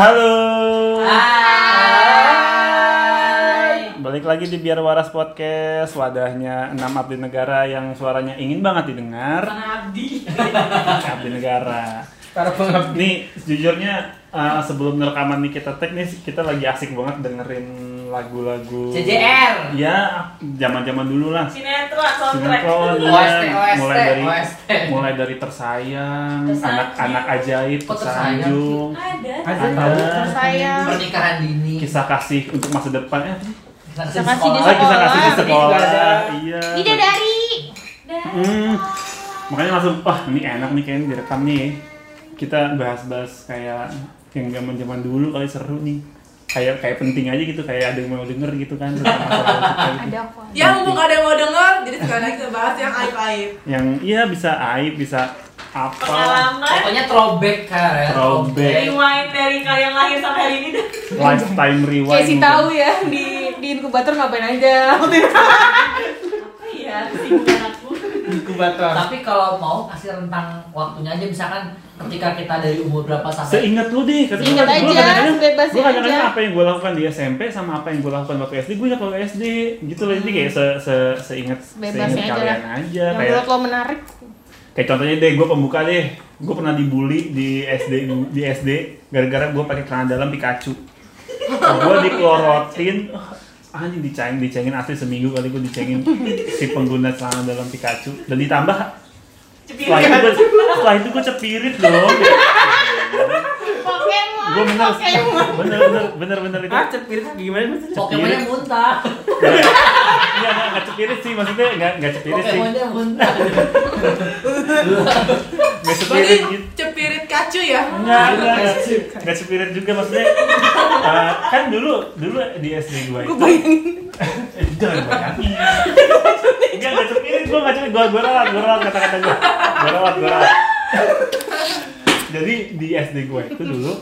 Halo. Hai. Balik lagi di Biar Waras Podcast, wadahnya enam abdi negara yang suaranya ingin banget didengar. Pengabdi. Abdi negara. Para pengabdi. Nih, jujurnya uh, sebelum rekaman nih kita tag nih, kita lagi asik banget dengerin lagu-lagu. CJR. Ya, zaman-zaman dulu lah. Sinetron, soundtrack. Sinetron, OST, ya. OST, mulai dari OST. mulai dari tersayang, anak-anak ajaib, Kok Tersanjung Ada. Ada Ada. Tersayang. Pernikahan dini. kisah kasih untuk masa depan. Eh, Kisah kasih di oh, sekolah. kisah kasih di sekolah. Iya. Bidadari. Hmm, makanya langsung, wah ini enak nih kayaknya direkam nih. Kita bahas-bahas kayak yang zaman-zaman dulu kali seru nih. Kayak kayak penting aja gitu, kayak ada yang mau denger gitu kan tentang masalah kita gitu. Ada aku. Ya mumpung ada yang mau denger, jadi sekarang kita bahas yang aib-aib. Yang iya bisa aib, bisa apa? Pengalaman, Pokoknya throwback kan ya. Throwback. rewind dari kalian lahir sampai hari ini. Lifetime rewind. Kayak si mungkin. tahu ya di di inkubator ngapain aja. Apa ya, kesibukan aku. Inkubator. Tapi kalau mau kasih rentang waktunya aja misalkan ketika kita dari umur berapa sampai Seingat lu deh, kata Ingat gua. Gua aja, kadang-kadang- bebasin gua kadang-kadang aja. apa yang gue lakukan di SMP sama apa yang gue lakukan waktu SD, gue ingat waktu SD gitu loh. Jadi kayak se se seingat seingat aja kalian lah. aja. Yang Kayak menurut lo menarik. kayak contohnya deh, gue pembuka deh. Gue pernah dibully di SD di SD gara-gara gue pakai celana dalam Pikachu. gue dikelorotin, anjing dicengin dicengin asli seminggu kali gue dicengin si pengguna celana dalam Pikachu dan ditambah setelah itu gue setelah itu gue cepirit dong Pokemon. Gue bener Pokemon. bener bener bener bener itu Ah, cepir gimana maksudnya? Pokemonnya muntah. Iya, nggak nggak cepirit sih, maksudnya nggak nggak cepirit sih, Pokemonnya muntah. nggak cepirit gitu. cepirit kacu ya? Nggak, nggak, nggak, nggak cepirit juga maksudnya. eh, kan dulu dulu di SD gua itu. Eh, jangan bayangin. Enggak, nggak cepirit gua nggak cepirit, gua gua ralat, gua ralat kata-kata gua. Gua ralat, gua ralat. Jadi di SD gua itu dulu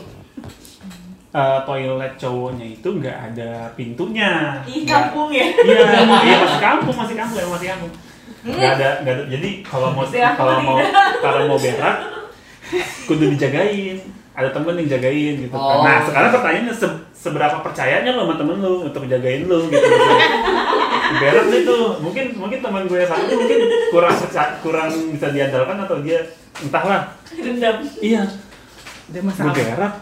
eh, toilet cowoknya itu nggak ada pintunya. Nggak- kampung ya? Iya, iya masih kampung, masih kampung, emang masih kampung. Gak ada, gak ada. Jadi kalau mau Ya, kalau mau kalau mau berak, kudu dijagain. Ada temen yang jagain gitu. Oh. Nah sekarang pertanyaannya se- seberapa percayanya lo sama temen lo untuk jagain lo gitu. berak nih tuh, mungkin mungkin teman gue yang satu mungkin kurang kurang bisa diandalkan atau dia entahlah. Dendam. Iya, Dia gue masalah. berak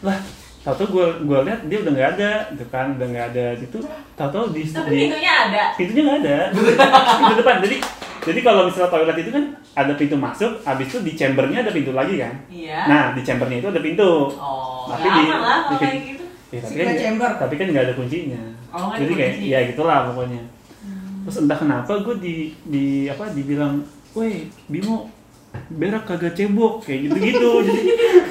lah. Tahu-tahu gue gue lihat dia udah nggak ada, gitu kan, udah nggak ada gitu. Tahu-tahu di, Tapi di pintunya ada. pintunya nggak ada pintu depan jadi jadi kalau misalnya toilet itu kan ada pintu masuk habis itu di chambernya ada pintu lagi kan Iya. nah di chambernya itu ada pintu Oh. Tapi ya di- aman lah di- kayak gitu. ya, tapi Secret kan chamber. tapi kan nggak ada kuncinya Oh, nggak ada jadi kayak kunci. ya gitulah pokoknya terus entah kenapa gue di di apa dibilang woi Bimo berak kagak cebok kayak gitu gitu jadi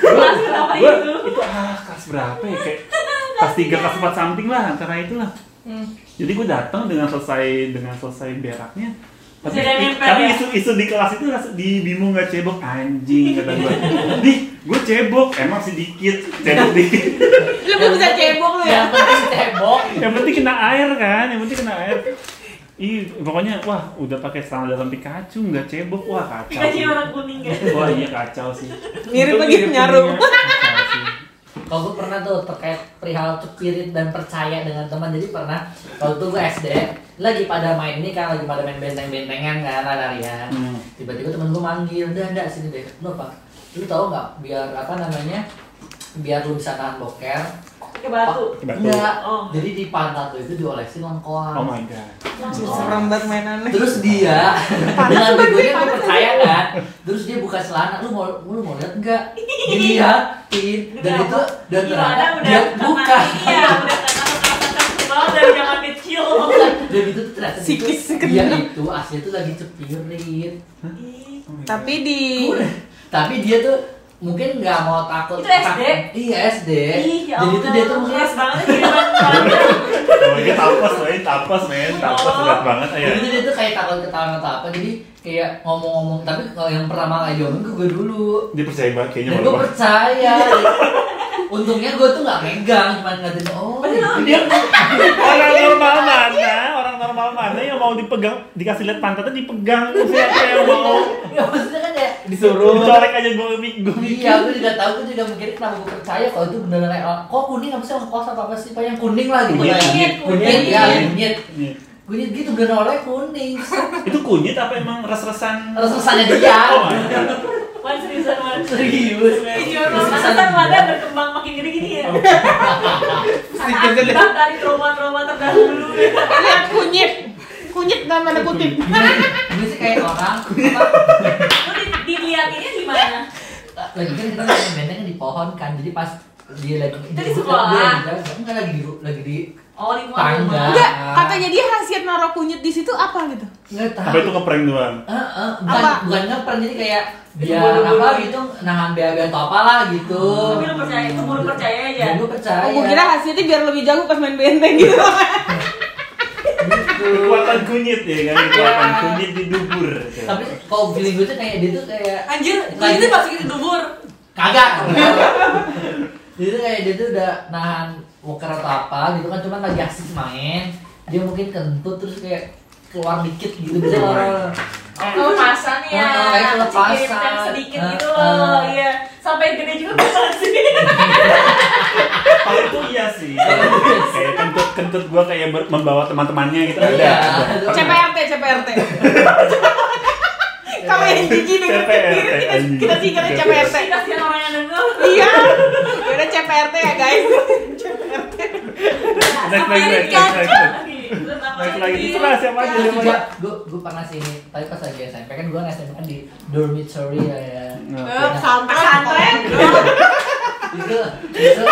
Kelas berapa gue itu? itu ah kelas berapa ya kayak kelas tiga kelas empat something lah antara itulah Hmm. jadi gue datang dengan selesai dengan selesai beraknya tapi, tapi ya? isu isu di kelas itu di Bimo nggak cebok anjing kata gue di gue cebok emang sedikit cebok dikit Lu bisa cebok lu ya. Yang penting cebok. yang penting kena air kan yang penting kena air Ih, pokoknya wah udah pakai celana dalam Pikachu nggak cebok wah kacau Pikachu sih. warna kuning ya. wah iya kacau sih Mirip lagi mirip nyaru. kuningnya. kacau sih Kalau gue pernah tuh terkait perihal cepirit dan percaya dengan teman Jadi pernah waktu itu gue SD Lagi pada main ini kan, lagi pada main benteng-bentengan kan, larian Hmm. Tiba-tiba temen gue manggil, udah enggak sini deh Lu apa? Lu tau gak biar apa namanya Biar lu bisa tahan boker Pakai batu. Batu. Enggak, Oh. jadi di pantat itu diolesin lengkoang oh my god Serem banget mainannya. Terus dia dengan begonya gue percaya kan. Terus dia buka celana, lu mau lu mau lihat enggak? Dilihatin dan itu dan Gimana ternyata udah dia buka. Iya, udah dari zaman kecil. Dan itu tuh ternyata Sikis itu, dia itu asli itu lagi cepirit. Ih, Oh Tapi di Tapi dia tuh mungkin nggak mau takut. Itu SD? Iya SD. Ih, ya Jadi itu dia tuh keras banget. Oh, ini tapas, men, tapas, men, tapas Oh. berat banget ya. Jadi dia tuh kayak takut ketahuan atau apa. Jadi kayak ngomong-ngomong. Tapi kalau yang pertama kali diomongin ke gue dulu. Dia percaya banget kayaknya Dan gue percaya. Untungnya gue tuh nggak megang, cuma ngatain oh. Gitu. diam. Orang normal mana? Orang normal mana yang mau dipegang, dikasih lihat pantatnya dipegang. Siapa yang mau? Ya maksudnya kan ya Disuruh. Dicolek aja gue gue Iya, aku juga tahu, aku juga mikir kenapa gue percaya kalau itu beneran kayak oh, kok kuning apa sih kos apa apa sih Pak? yang kuning lah gitu Kunyit, kayak kunyit, kunyit kunyit. ya kunyit Iya. kunyit gitu beneran oleh kuning Itu kunyit apa emang res-resan? terus rasanya dia Oh. Wan seriusan Wan. serius Iya, Terus-terusan kan Wanda berkembang makin gini-gini ya. Sedikit Akibat dari trauma-trauma terdahulu. Lihat kunyit. Kunyit dalam tanda kutip. ini sih kayak orang Lu di- dilihatinnya gimana? lagi kan kita lagi benteng di pohon kan jadi pas dia lagi Itu di dia sekolah? enggak lagi di lagi di Oh, di Tangga. Enggak, katanya dia khasiat naruh kunyit di situ apa gitu? enggak tahu Apa itu ngeprank doang? Eh, eh, bukan Apa? bukan ngeprank jadi kayak dia apa gitu nahan bea-bea atau apalah gitu Tapi lu percaya itu baru percaya aja. gue percaya Oh, gue kira khasiatnya biar lebih jago pas main benteng gitu. gitu. Kekuatan kunyit ya kan? Kekuatan kunyit di dubur. tapi kalau feeling gue tuh kayak dia tuh kayak Anjir, Lagi- itu masukin ke dubur. kagak dia tuh kayak dia tuh udah nahan walker atau apa gitu kan cuman lagi asik main dia mungkin kentut terus kayak keluar dikit gitu bisa orang Kelepasan ya. Oh, kayak kelepasan. Sedikit, yang sedikit Ah, gitu ah. loh. Iya. Sampai gede juga bisa sih. Kalau itu iya sih. kayak kentut kentut gue kayak membawa teman-temannya gitu ada. Iya. ada. CPRT, CPRT. Kalau yang jijik dengan CPRT, kita, anjing. kita CPRT. Kasihan orang yang denger. Iya. Udah CPRT ya guys. CPRT. Next, next, next, next. Next lagi. itu rahasia apa aja Terus lima juga gue gue pernah sih ini tapi pas lagi SMP kan gue SMP kan di dormitory ya, ya. Eh, Sampai Pesantren. itu itu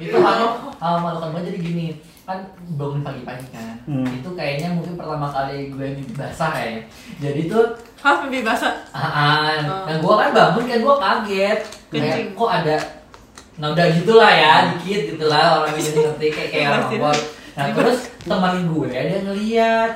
itu. Hal hal memalukan banget jadi gini kan bangun pagi-pagi kan. Hmm. itu kayaknya mungkin pertama kali gue mimpi basah kayak jadi tuh Harus mimpi basah. ah, ah, Oh. dan gue kan bangun kan gue kaget. Kayak kok ada noda gitulah ya dikit gitulah orang ini ngerti kayak kayak orang luar nah terus teman gue dia ngeliat.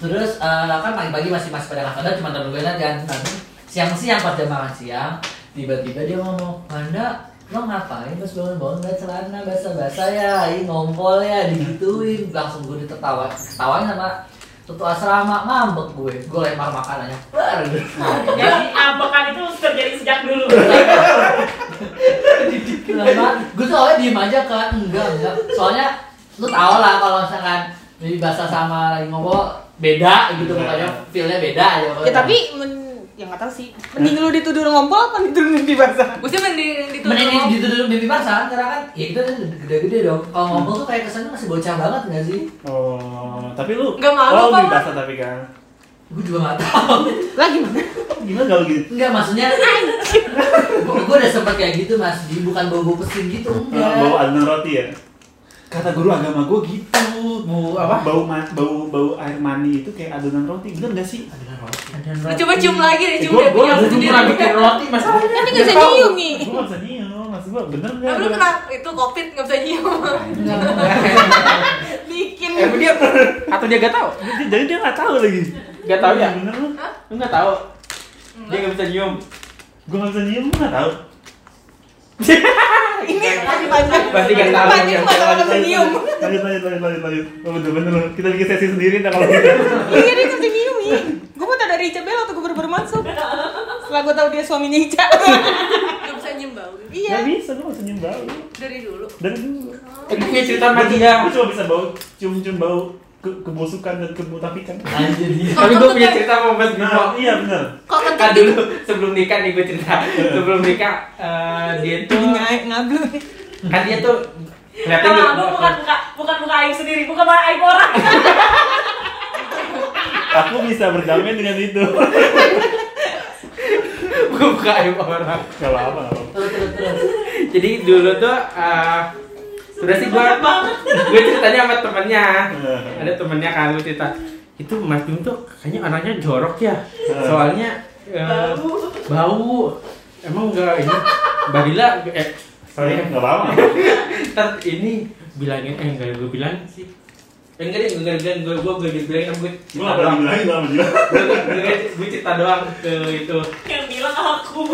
Terus eh, kan pagi-pagi masih masih pada nggak sadar cuma temen gue kan Nah, terus siang-siang pas jam makan siang tiba-tiba dia ngomong Wanda lo ngapain pas bangun-bangun? Ngeliat celana basah-basah ya ini ngompol ya digituin. Langsung gue ditertawa ketawain sama tutu asrama ngambek gue. Gue lempar makanannya bar. Jadi ambekan itu terjadi sejak dulu. gue tuh awalnya diem aja kan enggak enggak soalnya lu tau lah kalau misalkan jadi bahasa sama lagi ngobrol beda gitu pokoknya feelnya beda aja pokoknya. Ya tapi men ya nggak tahu sih. Mending lu dituduh ngompol apa dituduh mimpi basah? Sih mending ditutup. Mending dituduh mimpi basah karena kan ya itu kan gede-gede dong kalau ngomong tuh kayak kesannya masih bocah banget gak sih Oh, tapi lu Nggak malu oh, Wan? basah tapi kan. Gue juga gak tau Lagi mana? Gimana kalau gitu? enggak maksudnya gue udah sempet kayak gitu mas di bukan bau-bau pesin gitu enggak Bau adonan roti ya? Kata guru agama gue gitu. Bau apa? Bau ma bau bau air mani itu kayak adonan roti. Bener gak sih? Lu coba cium lagi deh, cium Gue deh. gue cium belum sendiri. pernah bikin roti mas. Nanti nggak bisa nyium nih. Gue gak bisa nyium. Maksud gue bener gak? Tapi lu kena itu covid nggak bisa nyium. Bikin. Eh dia atau dia gak tahu? Jadi dia gak tahu lagi. Gak tahu ya? Bener lu? Lu gak tahu? Dia gak bisa nyium. Gue gak bisa nyium, gue gak tahu. Ini lagi panjang. Berarti nggak tahu Panjang yang masalah lanjut, nyium. Lanjut, lanjut, lanjut, lanjut, lanjut. Oh, bener, bener. lu. Kita bikin sesi sendiri dah kalau gitu. Iya dia nggak bisa nyium nih. Gue mau tau dari Ica Bel waktu gue baru-baru masuk. Setelah gue tahu dia suaminya Ica. Nggak bisa nyium bau. Iya. Gak bisa, gue gak bisa nyium bau. Dari dulu. Dari dulu. Eh, gue punya cerita sama dia. Gue cuma bisa bau, cium-cium bau ke kebusukan dan kemutafikan. anjir dia Tapi gue punya cerita sama Mas Bimo. Nah, iya bener. Kok Kan dulu sebelum nikah nih gue cerita. Sebelum nikah eh, dia tuh ngablu. kan dia tuh kelihatan Kalau gitu. lu bukan buka bukan buka aib sendiri, bukan buka aib orang. Aku bisa berdamai dengan itu. Gue buka aib orang. Gak apa-apa, Jadi dulu tuh eh sudah sih gue gue ceritanya sama temennya. Ada temennya kan gue cerita itu Mas Bim tuh kayaknya anaknya jorok ya. Soalnya eh, bau. Emang enggak ini Mbak Dila eh sorry Gak apa-apa. ntar ini bilangin eh enggak gue bilang sih eh, enggak deh enggak enggak gue gue gue bilangin sama gue Gue cerita gak doang pernah bilangin sama dia. gue gue- gue gue cerita doang ke itu Yang bilang aku.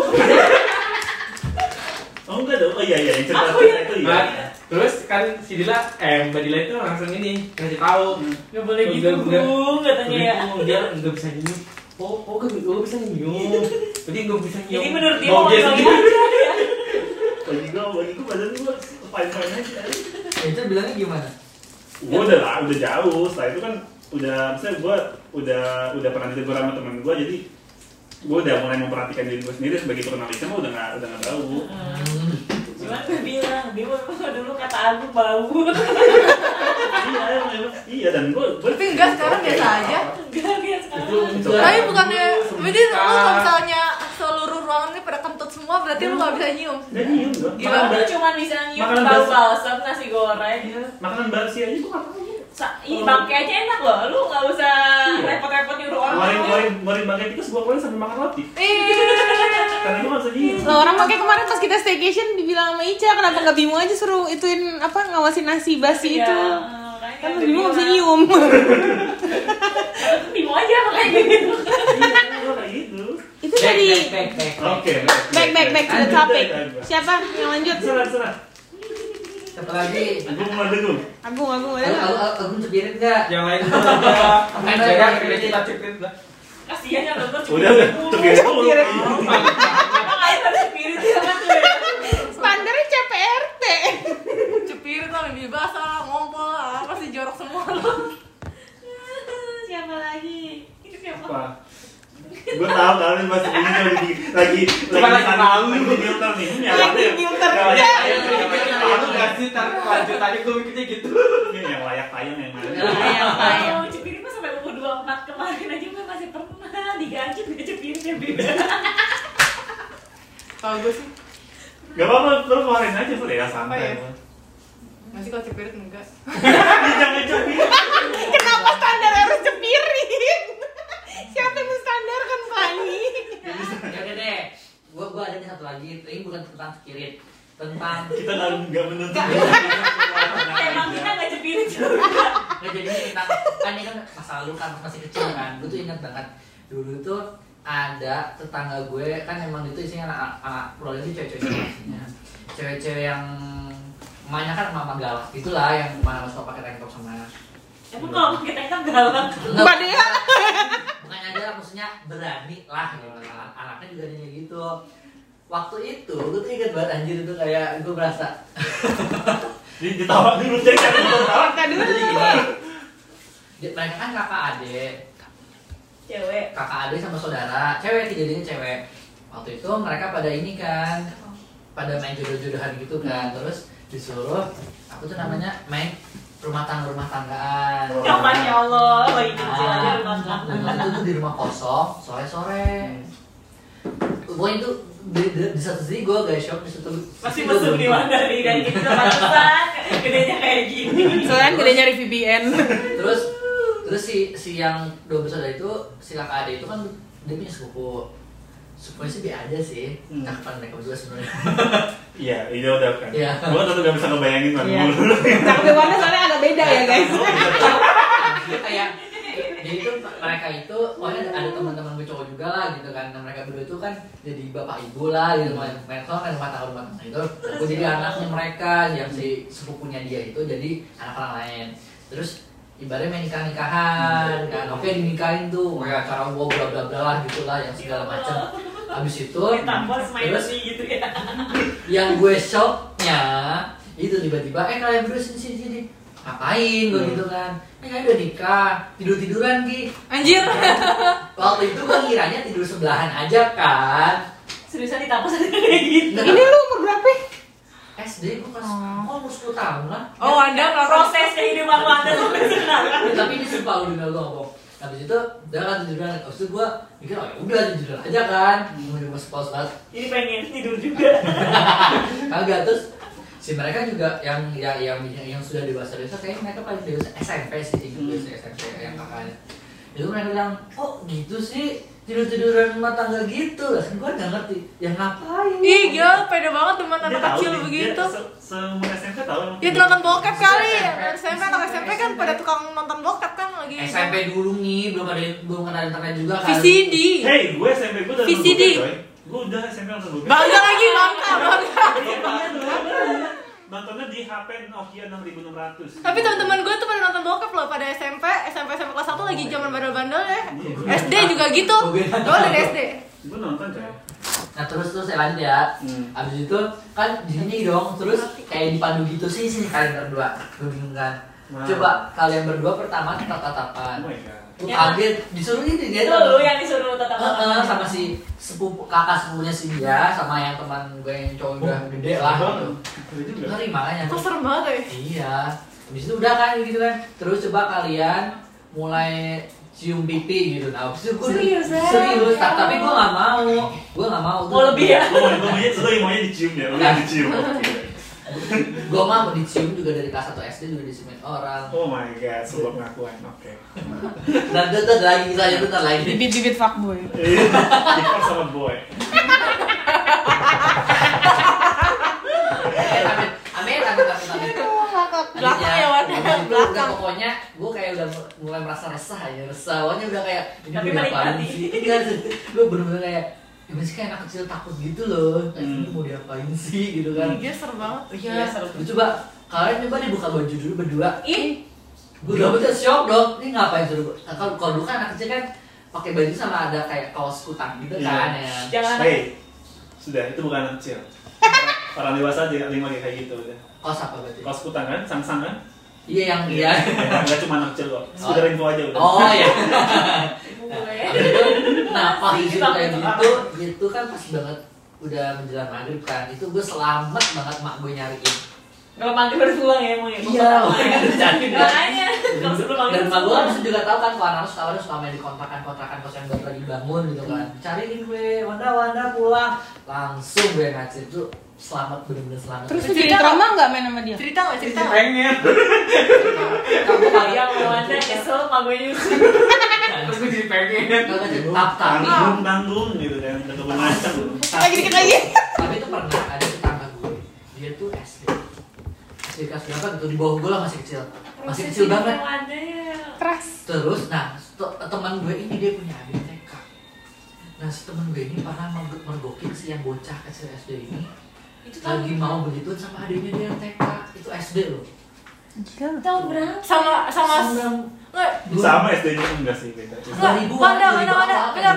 Oh enggak dong, oh iya iya, yang cerita Aku cerita yang- itu Nah, iya. Terus kan si Dila eh Mbak Dila itu langsung ini ngasih tahu. Gak boleh Gua- gitu, Bung, katanya. Ya. Dia nggak bisa nyium. Oh oh gak gak bisa nyium. Jadi nggak bisa nyium. Jadi menurut dia Mau ya. bagi gue bagi gue badan gue fine fine aja. Itu bilangnya gimana? Gue udah lah udah jauh. Setelah itu kan udah misalnya gue udah udah pernah ditegur sama temen gue jadi gue udah mulai memperhatikan diri gue sendiri sebagai purnalisme mah udah nggak udah nggak bau. Hmm. Cuman gue bilang, dia mau dulu kata aku bau. iya iya dan gue Tapi enggak, sekarang biasa aja. Enggak, itu Tapi bukannya, berarti lu kalau misalnya seluruh ruangan ini pada kentut semua, berarti lu gak bisa nyium. nggak nyium Gila, cuma bisa nyium Makanan bau balsam, nasi goreng. iya makanan basi aja gue nggak Ih, bangke aja enak loh. Lu nggak usah Iya. repot-repot nyuruh orang. Ngorin ngorin ngorin bangkai tikus gue keluarin sambil makan roti karena gue nggak orang pakai kemarin pas kita staycation dibilang sama Ica kenapa nggak bingung aja suruh ituin apa ngawasin nasi basi Iya, itu. makanya Kan bingung nggak bisa nyium. Bimo aja makanya gitu. iya kayak gitu itu back dari back back back back back back to the Lanjut, topic. lanjut. Siapa yang lanjut? serah serah satu lagi aku mau dulu Agung, Agung aku ada. aku cepirin nggak yang lain Jaga, aja. kita ciprit lah Kasihan yang nonton cuma udah cepirin dulu air ada spirit ya kan tuh ya. Standarnya CPRT. Cepir tuh lebih basah lah, ngompol lah, apa sih jorok semua lu. Siapa lagi? Itu siapa? Apa gue tahu kalian masih ini lagi lagi Cuma lagi tahu. lagi filter nih ini yang Lagi layak filter. layak Ya. tayang yang layak Aku tayang nggak sih tar lanjutannya gue mikirnya gitu ini yang layak tayang yang mana Ayam, ayam. Oh, Cepiri mah sampai umur 24 kemarin aja gue masih pernah diganjut ke Cepiri beda. Kalau gue sih, gak apa-apa terus keluarin aja sudah ya santai iya. masih kalau cepirit enggak. Jangan cepirin Kenapa standar harus cepirin? Siapa yang menstandarkan Fani? ya udah deh. Gua gua ada nih satu lagi. Ini bukan tentang cepirit tentang kita nggak nggak menuntut Emang kita nggak Cepiri juga. nggak jadi ini tentang kan ini kan masa lalu kan masih kecil kan. Gue tuh ingat banget. Dulu tuh ada tetangga gue kan emang itu isinya anak anak pulau itu cewek-cewek cewek-cewek yang mainnya kan mama galak gitulah yang mana suka pakai tank top sama Emang kalau pakai tank top galak. Mbak Dea. Bukan ada maksudnya berani lah gitu. Anak- anaknya juga yang gitu. Waktu itu gue tuh inget banget anjir itu kayak gue berasa Di- ditawa dulu cek. Kan ditawa Kita dulu. jadi mereka kan kakak adik. Cewek. kakak adik sama saudara. Cewek kejadiannya cewek. Waktu itu mereka pada ini kan pada main jodoh-jodohan gitu kan. Terus disuruh aku tuh namanya? Main rumah tangga rumah tanggaan. Ya Masya Allah, bayi kecil aja rumah Nah, tangga. itu tuh di rumah kosong sore sore pokoknya itu di, di, di satu sisi gue guys shock di satu Masih mesum di mana nih dari kecil pantesan gedenya kayak gini. Soalnya gede nyari VPN. terus terus si si yang dua bersaudara itu si kakak adik itu kan dia punya sepupu sepupunya sih aja sih. Hmm. cakepan mereka berdua sebenarnya. Iya ini udah kan. Iya. gua tetap gak bisa ngebayangin kan Iya. Cakep Wanda soalnya agak beda ya guys. Dia kayak jadi itu mereka itu pokoknya ada, ada teman-teman gue cowok juga lah gitu kan. Nah, mereka berdua itu kan jadi bapak ibu lah gitu. Main main soal kan rumah tangga rumah tangga itu. Aku jadi anaknya mereka yang si sepupunya dia itu jadi anak orang lain. Terus ibaratnya main nikah nikahan kan oke dinikahin tuh kayak acara wow bla bla bla lah gitulah yang segala macam habis itu terus gitu ya. yang gue shocknya itu tiba-tiba eh kalian berdua sini sini sini ngapain gue Hmm. gitu kan eh kalian udah nikah tidur tiduran ki Anjir. waktu itu gue kiranya tidur sebelahan aja kan Seriusan ditampus aja kayak gitu. Nggak, Ini lu umur berapa? SD gue kelas Oh. umur 10 tahun lah Oh, Anda kalau Proses kehidupan Wanda sampai sekarang. Ya, tapi ini sumpah lu dengar gue ngomong habis itu udah kan tiduran habis itu gue mikir oh ya udah tiduran aja kan mau di rumah sekolah banget Ini pengen tidur juga. kagak terus si mereka juga yang yang yang, yang, yang sudah dewasa dewasa kayaknya mereka paling dewasa SMP sih sih Hmm. SMP yang kakaknya itu mereka bilang oh gitu sih tidur tiduran rumah tangga gitu lah kan gue nggak ngerti ya ngapain Ih, gila, pede banget teman anak kecil nih, begitu. dia se- seumur SMP tahu emang Ya nonton bokep kali. SMP. SMP anak SMP kan pada tukang nonton bokep kan lagi. SMP dulu nih belum ada belum ada internet juga kan VCD. Hey, gue SMP gue udah nonton VCD. bokep, coy. Gue udah SMP nonton bokep. Bangga lagi, bangga, bangga. Iya, iya, nontonnya di HP Nokia 6600. Tapi teman-teman gue tuh pada nonton bokep loh pada SMP, SMP SMP kelas 1 lagi zaman bandel-bandel ya. SD juga gitu. Gue dari SD. Gue nonton coy. Nah terus terus saya lanjut ya. Hmm. Abis itu kan di sini dong, terus kayak dipandu gitu sih sini kalian berdua. Gue bingung kan. Nah. Coba kalian berdua pertama Oh tatap-tatapan. my Tuh Ya. kaget disuruh ini dia Itu tuh. lu yang disuruh tetap Heeh, sama si sepupu kakak sepupunya si dia sama yang teman gue yang cowok udah gede lah gitu. Itu juga. Ngeri makanya. Kok serem banget ya? Iya. Habis itu udah kan gitu kan. Terus coba kalian mulai cium pipi gitu. Nah, habis itu gue Serius, ya? serius. Ya Ta- Tapi gue nggak mau. Gue nggak mau. Mau lebih ya? Lo mau lo maunya lo maunya dicium ya, lo yang dicium. Gue mah mau dicium juga dari kelas 1 SD juga diciumin orang. Oh my god, sebuah pengakuan. Oke. Dan itu ada lagi kita itu ada lagi. Bibit-bibit fuckboy. Eh, Ipar sama boy. Amin, amin, amin, amin, amin, amin. Belakang ya, itu udah Belakang. pokoknya gue kayak udah mulai merasa resah ya resah. Udah kayak ini Tapi gue menikmati. sih? Ini kan gue bener-bener kayak Gimana sih kayak anak kecil takut gitu loh Kayak Hmm. ini mau diapain sih gitu kan Iya serem banget. Iya, Iya, seru. Lu coba kalian coba deh buka baju dulu berdua Ih, Gue udah betul shock dong Ini ngapain suruh Nah, Kalau kalau dulu kan anak kecil kan pakai baju sama ada kayak kaos kutang gitu Iya. kan ya jangan Hey, sudah itu bukan anak kecil. Orang dewasa aja lima kayak gitu udah. Kaos apa berarti? Kaos kutang kan, sang-sang kan? Iya yang iya Enggak cuma anak kecil kok. Sekedar info aja udah. Oh iya gue. Habis itu, nah pas itu kayak gitu, itu kan pas banget udah menjelang maghrib kan, itu gue selamat banget mak gue nyariin. Kalau mandi baru pulang ya mau ya. Iya, makanya kalau sebelum Dan mak gue pulang. kan juga tahu kan kalau anak suka suka main di kontrakan kontrakan kos yang baru lagi bangun gitu kan. Cariin gue, Wanda Wanda pulang, langsung gue ngacir. Itu selamat bener-bener selamat. Terus Cerita nggak? trauma nggak main sama dia? Cerita nggak cerita? pengen kamu kali Yang mau anda kesel mau gue nyusul. terus gue jadi pengen cerita tapi Tanggung, tanggung gitu kan. Udah kebun macam. Lagi dikit lagi. tapi itu pernah ada tetangga gue dia tuh SD SD kelas berapa gitu di bawah gue lah masih kecil masih kecil banget Ada ya. Keras. terus nah te- teman gue ini dia punya adik TK nah si teman gue ini pernah merg- mergokin si yang bocah kecil SD ini Itu tahun lagi mau begituan sama adiknya dia yang TK itu SD loh. Tahun berapa? Sama sama nggak. Sama SD-nya enggak sih beda. ribu Ada, ada, ada, benar.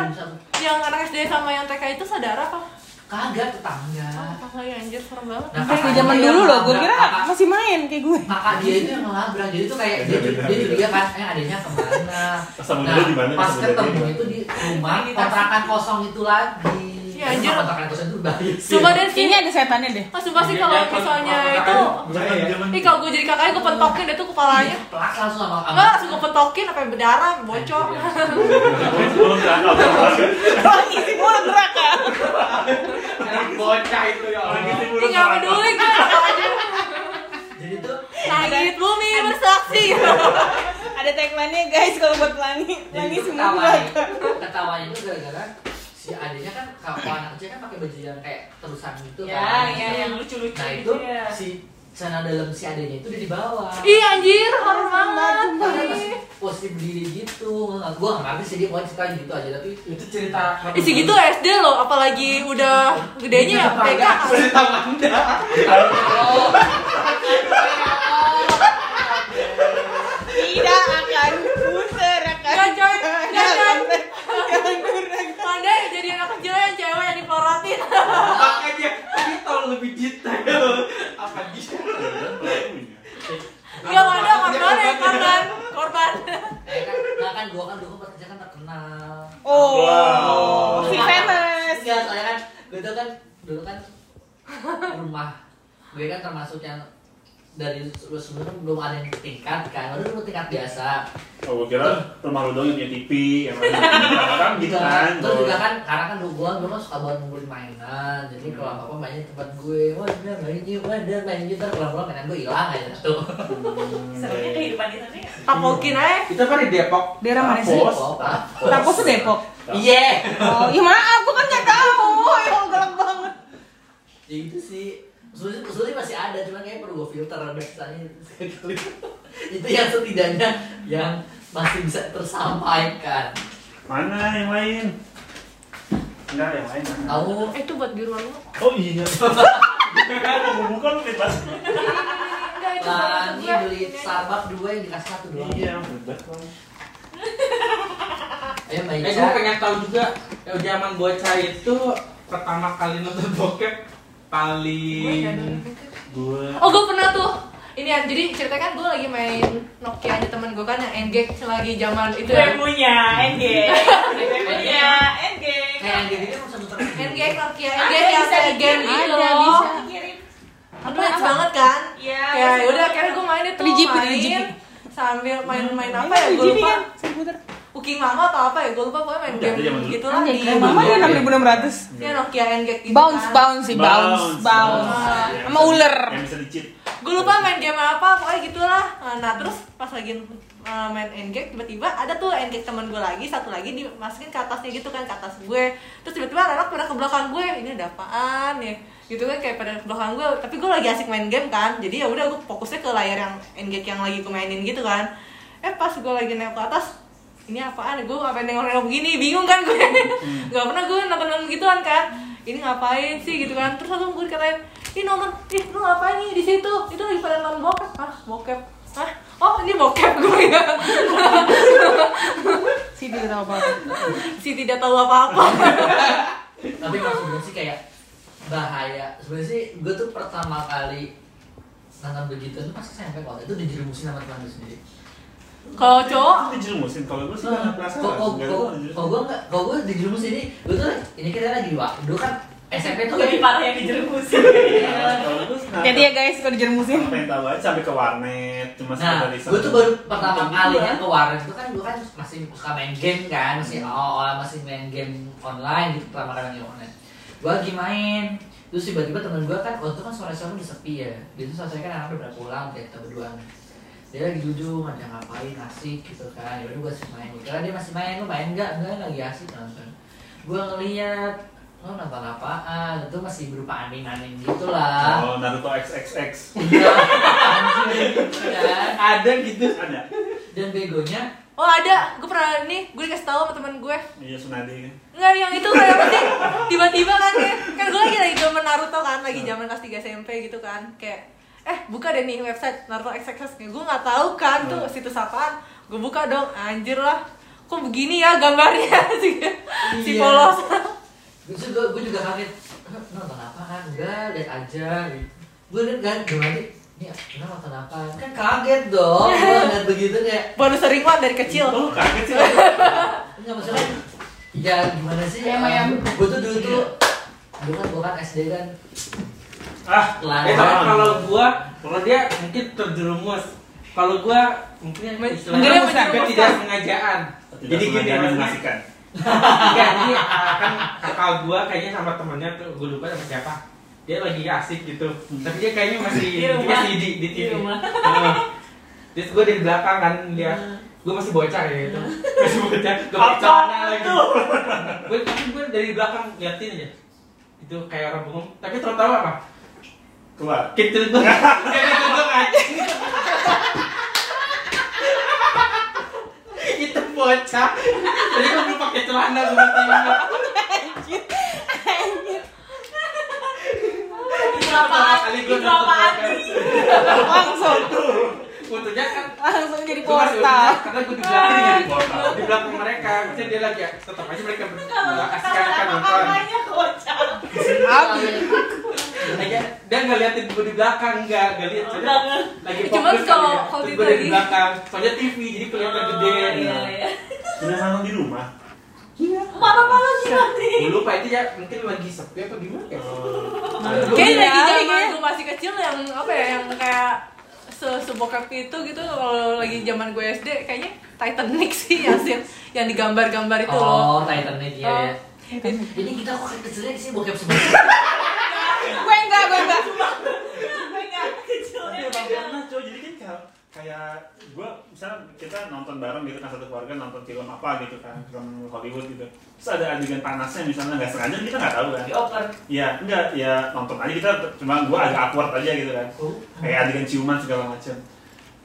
yang anak SD sama yang TK itu saudara apa? kagak tetangga. Oh, kakak ya anjir serem banget. Nah, Kayak zaman dulu loh, gue kira kakak- masih main kayak gue. kakak dia itu yang ngelabrak. Jadi tuh kayak dia, dia curiga kan eh adiknya ke mana? Sama nah mana? pas ketemu itu di rumah kontrakan kosong itu lagi Iya, anjir. kosong itu bahaya sih Coba deh sih. Kayaknya ada setannya deh. Ah, sumpah sih kalau misalnya itu. Ih kalau gue jadi kakaknya gue pentokin deh tuh kepalanya pelak langsung sama Enggak langsung gue pentokin apa berdarah bocor. Lagi sih gue neraka. bocah itu ya Lagi Allah sih Ih gak peduli gue aja jadi tuh Langit bumi bersaksi Ada tagline-nya guys kalau buat Lani. Lani semua ketawanya itu gara-gara si adiknya kan kalau anak kecil kan pakai baju yang kayak terusan gitu Ya, kan. ya yang lucu-lucu nah gitu itu ya. si celana dalam si adiknya itu udah di bawah. Ih anjir horor banget. Padahal masih posisi berdiri gitu. Nggak gua nggak ngerti sih dia pokoknya cerita gitu aja tapi itu cerita Ih segitu SD loh apalagi udah gedenya ya TK cerita Wanda Tidak akan kuserakan. Coy Jangan kurang. Pandai jadi anak kecil yang cewek yang diporotin. Makanya ini tahu lebih detail. Apa dia? Enggak ada korban ya korban Korban. Eh kan nah kan gua kan dulu kecil kan terkenal Oh, Wow. si famous. Enggak, soalnya kan gue tuh kan dulu kan rumah gue kan termasuk yang dari lu sebelum kan belum ada yang tingkat kan, udah dulu tingkat biasa. Oh, gue kira rumah lu doang yang punya TV, yang lain kan gitu kan. Terus juga kan karena kan dulu gue dulu suka banget ngumpulin mainan, jadi kalau apa apa mainnya tempat gue, wah dia main yuk, wah dia main yuk, terus pulang-pulang mainan gue hilang aja tuh. Serunya kehidupan di sana ya. Tapokin aja kita apa di Depok Daerah mana sih? Tapos. Tapos tuh Depok. Iya. Oh, ya maaf, gue kan nggak tahu. Ya galak banget. Ya itu sih. Sebenarnya sebenarnya masih ada, cuman kayak perlu gue filter ada kesannya sekali. itu yang setidaknya yang masih bisa tersampaikan. Mana yang lain? Enggak, yang lain. mana? Kamu Eh itu buat di ruang lu Oh iya. Mau buka lu ini gue. beli Starbucks dua yang dikasih satu doang. Iya, Mbak Eh, gue pengen tahu juga eh, zaman bocah itu pertama kali nonton bokep paling Gue Oh gue pernah tuh ini ya, jadi ceritanya kan gue lagi main Nokia nya temen gue kan yang Engage lagi zaman itu Gue ya punya Endgame. Gue punya kan satu terus. Engage Nokia Engage yang bisa kayak game gitu Ada, loh bisa. Kirim. Apa banget kan Iya. Ya udah akhirnya gue main itu Di sambil main-main apa Emang ya gue lupa kan? Cooking Mama atau apa ya gue lupa pokoknya main Udah, game dulu. gitu lah di Anjay, mama dia enam ribu enam ratus. ya Nokia Engage gitu Bounce, kan. bounce sih, bounce, bounce. Yang Sama ular. Yang bisa dicit. gue lupa main game apa pokoknya gitulah nah terus pas lagi uh, main engage tiba-tiba ada tuh engage teman gue lagi satu lagi dimasukin ke atasnya gitu kan ke atas gue terus tiba-tiba anak pada ke belakang gue ini ada apaan ya gitu kan kayak pada ke belakang gue tapi gue lagi asik main game kan jadi ya udah gue fokusnya ke layar yang engage yang lagi gue mainin gitu kan eh pas gue lagi nengok ke atas ini apaan? Gue ngapain nengok-nengok begini? Bingung kan gue. Nggak pernah gue nonton nonton gituan kan. Ini ngapain sih? gitu kan. Terus langsung gue dikatain ih nonton ih lu ngapain nih di situ? Itu lagi pada nonton bokep. Ah bokep? Ah oh ini bokep gue ya. Si dia tahu apa. si tidak tahu apa-apa. Tapi maksud gue sih kayak bahaya. Sebenarnya sih gue tuh pertama kali nonton begitu tuh pas SMP waktu itu dijerumusin sama teman gue sendiri. Kalau cowok dijerumusin. Kalau gue sih nggak penasaran. Dijerumusin. gue nggak kok gue dijerumusin ini gue tuh ini kita lagi di waktu dulu kan SMP tuh Lebih parah yang dijerumusin. Kalau kenapa- Hati ya guys, kalau dijermusin. pengen tahu aja sampai ke warnet cuma Nah, gue tuh baru pertama kalinya kan. ke warnet itu kan gue kan masih suka main game kan, masih oh, oh, masih main game online gitu pertama kali main online. Gue lagi main, terus tiba-tiba temen gue kan waktu itu kan sore-sore udah sepi ya, gitu sore kan anaknya udah pulang, dia kita berdua dia lagi duduk ada ngapain asik gitu kan ya udah gue asik main karena dia masih main lu main nggak enggak lagi asik nonton gue ngeliat lo nonton apaan itu masih berupa anime-anime gitu lah Oh, Naruto XXX. Iya, anjing, gitu kan. ada gitu Ada. dan begonya oh ada gue pernah nih gue dikasih tahu sama temen gue Iya, Sunade kan. Enggak, yang itu kayak apa sih? Tiba-tiba kan kayak kan gue lagi lagi zaman Naruto kan, lagi zaman kelas 3 SMP gitu kan. Kayak eh buka deh nih website Naruto XXX gue nggak tahu kan tuh situs apaan. Gue buka dong, anjir lah. Kok begini ya gambarnya si, si Iya. polos. gue juga gue juga kaget "Eh, nonton apa kan enggak lihat aja gue liat kan gimana ini ini nonton apa kan kaget dong gue ngeliat begitu kayak Baru sering banget dari kecil. Oh, lu kaget sih. enggak maksudnya ya gimana sih Ayam, ayam. gue tuh dulu tuh dulu kan gue kan SD kan ah, eh kalau gua kalau dia mungkin terjerumus. Kalau gua mungkin istilahnya tidak sengajaan. Jadi gini mengasihkan. Enggak, ini ah, kan kakak gua kayaknya sama temennya tuh gue lupa sama siapa. Dia lagi asik gitu. Tapi dia kayaknya masih Di masih di, di Di TV rumah. Heeh. terus gue dari belakang kan dia gue masih bocah ya itu. Masih bocah gue celana lagi. gue tapi gue dari belakang liatin aja. Itu kayak orang bengong. Tapi tau tahu apa Keluar. Kintil gue Kintil gue anjing Itu bocah Tadi gue belum pakai celana gue Itu apaan? Itu apaan nonton sih? Langsung, Fotonya kan langsung jadi portal. karena gue di belakang ya Portal. di belakang mereka maksudnya dia lagi ya tetap aja mereka ber- Kalau kasih kan nonton aja dia nggak liatin gue di belakang nggak nggak lihat soalnya Enggak, lagi Cuma fokus kalau- ya. kalau gue dari lagi- belakang soalnya TV jadi kelihatan gede Iya, iya. Udah nonton di rumah. Mana-mana sih nanti. dulu pak itu ya mungkin lagi sepi apa gimana ya Oh. Kayaknya Iya, zaman iya. gue masih kecil yang apa ya yang kayak sebokap itu gitu kalau lagi zaman gue SD kayaknya Titanic sih yang sih yang digambar-gambar itu loh. oh Titanic ya, Oh. ya. Ini kita kok kecilnya sih bokep sebenarnya. Gue enggak, gue enggak. Enggak, kecilnya Tapi emang beda. pernah coy, jadi kan kayak, gue misalnya kita nonton bareng gitu kan satu keluarga nonton film apa gitu kan film Hollywood gitu terus ada adegan panasnya misalnya nggak sengaja kita nggak tahu kan Dioper. Iya, enggak, ya nonton aja kita cuma gue agak awkward aja gitu kan Oh. kayak adegan ciuman segala macam